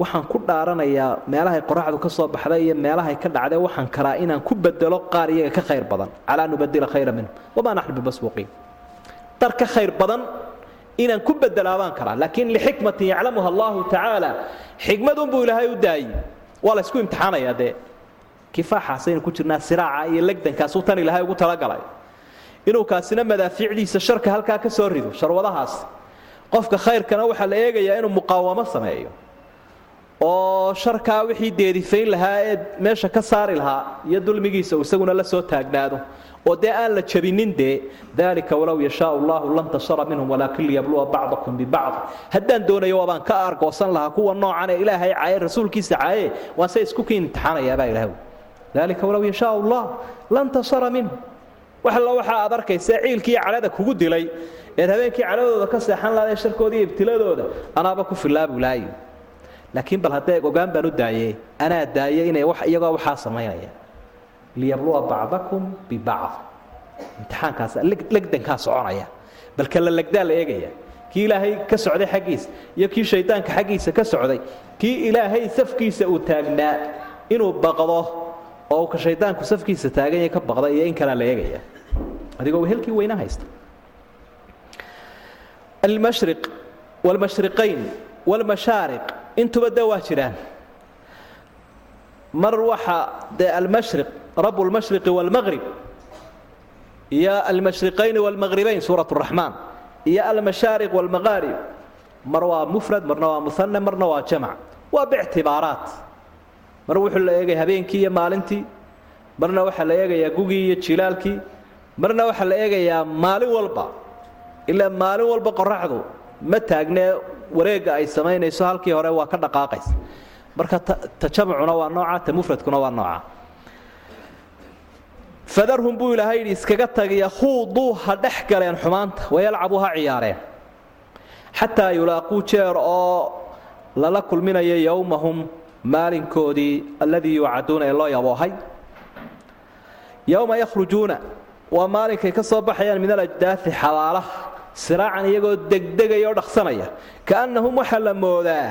waxaan ku dhaaranayaa meelahay qoraxdu ka soo baxday iyo meelahay ka dhacday waxaan karaa inaan ku bedelo qaar iyaga ka khayr badan. Calaa nubadila khayra minhum. Wamaa naxnu bimasbuuqiin dar ka khayr badan inaan ku bedelaa baan karaa. Laakiin lixikmatin yaclamuha allahu tacaala xikmadunbuu ilaahay u daayey waa la ysku imtixaanayaa dee kifaaxaasaynu ku jirnaa siraaca iyo legdankaasuu tan ilaahay ugu talagalay. Inuu kaasina madaafiicdiisa sharka halkaa ka soo rido sharwadahaas. Qofka khayrkana waxaa la eegayaa inuu muqaawamo sameeyo. Oo sharkaa wixii deedifayn lahaa ee meesha ka saari lahaa iyo dulmigiisa uu isaguna la soo taagnaado. Oo dee aan la jabinin dee dalika walow yashaau allahu lantasara minhum walaakin liyabluwa bacdakum bibacd haddaan doonayo waabaan ka argoosan lahaa kuwa noocan ee ilaahay caaye rasuulkiisa caaye waan se isku kii imtixaanayaabaa ilaah dalika walow yashaau allah lantasara minhum wax alla waxa aad arkaysa ciilkii cadhada kugu dilay eed habeenkii cadhadooda ka seexan lahayd sharkooda iyo ibtiladooda anaaba ku filaabu laayo laakiin bal haddee ogaan baan u daaye anaa daaye inay iyagoo waxaa samaynaya liyabluwa bacdakum bibacd imtixaankaas legdankaa soconaya. Balka la legdaa la eegaya. Kii ilaahay ka socday xaggiisa iyo kii shaydaanka xaggiisa ka socday kii ilaahay safkiisa uu taagnaa inuu baqdo oo ka shaydaanku safkiisa taaganya ka baqda iyo in kalea la eegaya. Adigoo wehelkii weyna haysta almashriq waalmashriqayn waalmashaariq intuba de waa jiraan. Mar waxa dee almashriq rabu lmashriqi waalmaqrib iyo almashriqayni waalmaqribayn suurat raxmaan iyo almashaariq waalmaqaarib mar waa mufrad marna waa muane marna waa jamc. Waa bictibaaraat mar wuxuu la eegaya habeenkii iyo maalintii. Marna waxaa la eegayaa gugii iyo jilaalkii. Marna waxaa la eegayaa maalin walba. Ilaa maalin walba qoraxdu ma taagnee wareegga ay samaynayso halkii hore waa ka dhaqaaqaysa marka ta jamcuna waa nooca ta mufradkuna waa nooca. Fadarhum buu ilaahay yidhi iskaga tagiya huuduu ha dhex galeen xumaanta wayalcabuu ha ciyaareen. Xataa yulaaquu jeer oo lala kulminayo yowmahum maalinkoodii alladii yuucaduuna ee loo yaboohay. yowma yakhrujuuna. waa maalinkay ka soo baxayaan min alajdaai xabaalaha siraacan iyagoo degdegaya oo dhaqsanaya. kaannahum waxaa la moodaa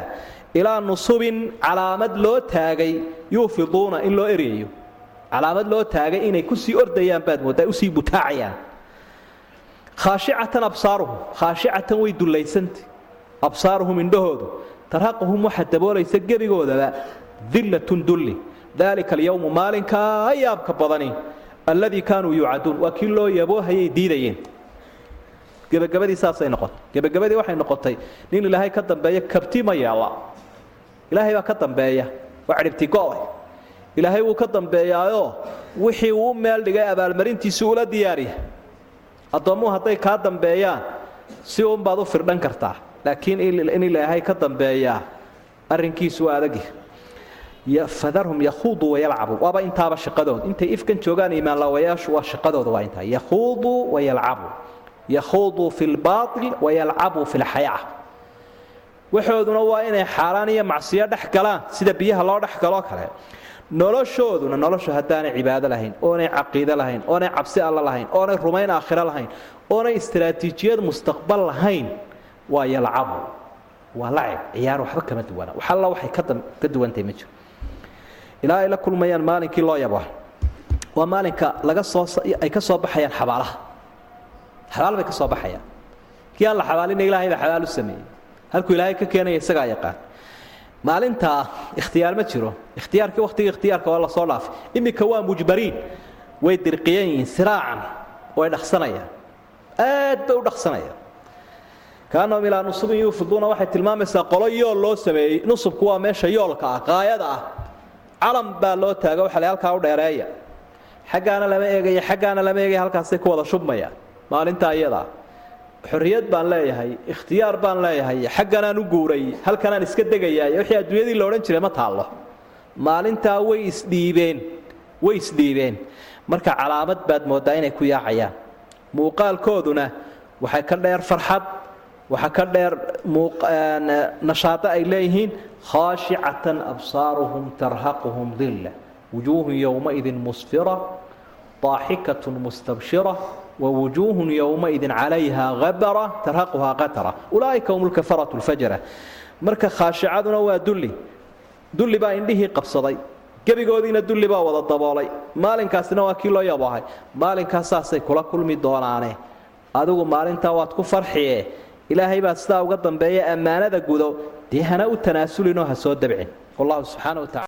ilaa nusubin calaamad loo taagay yuufiduuna in loo eryayo calaamad loo taagay inay ku sii ordayaan baad mooddaa u sii butaacayaan. khaashicatan absaaruhum. khaashicatan way dullaysantay absaaruhum indhahoodu tarhaquhum waxa daboolaysa gebigoodaba dillatun dulli. Daalika alyowmu maalinkaa yaabka badani alladii kaanuu yuucaduun. Waa kii loo yaboohayay diidayeen. Gebagabadii saasay noqotay. Gebagabadii waxay noqotay nin ilaahay ka dambeeya kabti ma yeella ilaahay baa ka dambeeya. Waa cidhibtigo'e ilaahay wuu ka dambeeyaayoo wixii uu meel dhigay abaalmarintiisii ula diyaariya addoommuhu hadday kaa dambeeyaan si unbaad u firdhan kartaa laakiin in ilaahay ka dambeeyaa arrinkiisu waa adagi. Fadarhum yakhuuduu wayalcabuu waaba intaaba shaqadooda intay ifkan joogaan imaanlawayaashu waa shaqadooda waa intaa yakhuuduu wayalcabuu yakhuuduu fi lbaail wayalcabuu fi lxayaa waxooduna waa inay xaaraan iyo macsiyo dhex galaan sida biyaha loo dhex galoo kale. Noloshooduna noloshu haddaanay cibaado lahayn oonay caqiide lahayn oonay cabsi alla lahayn oonay rumayn aakhiro lahayn oonay istaraatiijiyad mustaqbal lahayn waa yalcabu waa lacib ciyaar waxba kama duwana wax alla waxay ka duwantahay ma jiro. Ilaa ay la kulmayaan maalinkii loo yabo waa maalinka laga soo ay ka soo baxayaan xabaalaha. Xabaal bay ka soo baxayaan. Kii aan la xabaalina ilaahay baa xabaal u sameeyey. Halkuu ilaahay ka keenaya isagaa yaqaan. Maalintaa ikhtiyaar ma jiro. Ikhtiyaarkii wakhtigii ikhtiyaarka waa la soo dhaafay. Iminka waa mujbariin. Way dirqiyan yihiin siraacan way dhaqsanayaan. Aad bay u dhaqsanayaan kaanahum ilaa nusubin yuufiduuna waxay tilmaamaysaa qolo yool loo sameeyey. Nusubku waa meesha yoolka ah qaayada ah. Calam baa loo taaga waxa la halkaa u dheereeya. Xaggaana lama eegaya xaggaana lama eegaya halkaasay ku wada shubmayaan maalintaa iyadaa xorriyad baan leeyahay ikhtiyaar baan leeyahay xagganaan u guuray halkanaan iska degayaay wixii adduunyadii la odhan jiray ma taallo. Maalintaa way isdhiibeen way isdhiibeen marka calaamad baad mooddaa inay ku yaacayaan. Muuqaalkooduna waxay ka dheer farxad waxaa ka dheer nashaado ay leeyihiin khaashicatan absaaruhum tarhaquhum dilla wujuuhun yowmaidin musfira daaxikatun mustabshira wawujuuhun yowmaidin calayhaa habara tarhaquhaa qatara. Ulaaika hum lkafaratu lfajara marka khaashicaduna waa dulli. Dulli baa indhihii qabsaday. Gebigoodiina dulli baa wada daboolay. Maalinkaasina waa kii loo yaboohay. Maalinkaas saasay kula kulmi doonaane adigu maalintaa waad ku farxiye ilaahay baa sidaa uga dambeeya ammaanada gudo. Dee hana u tanaasulinoo ha soo dabcin. Wallahu subxaana wa tacala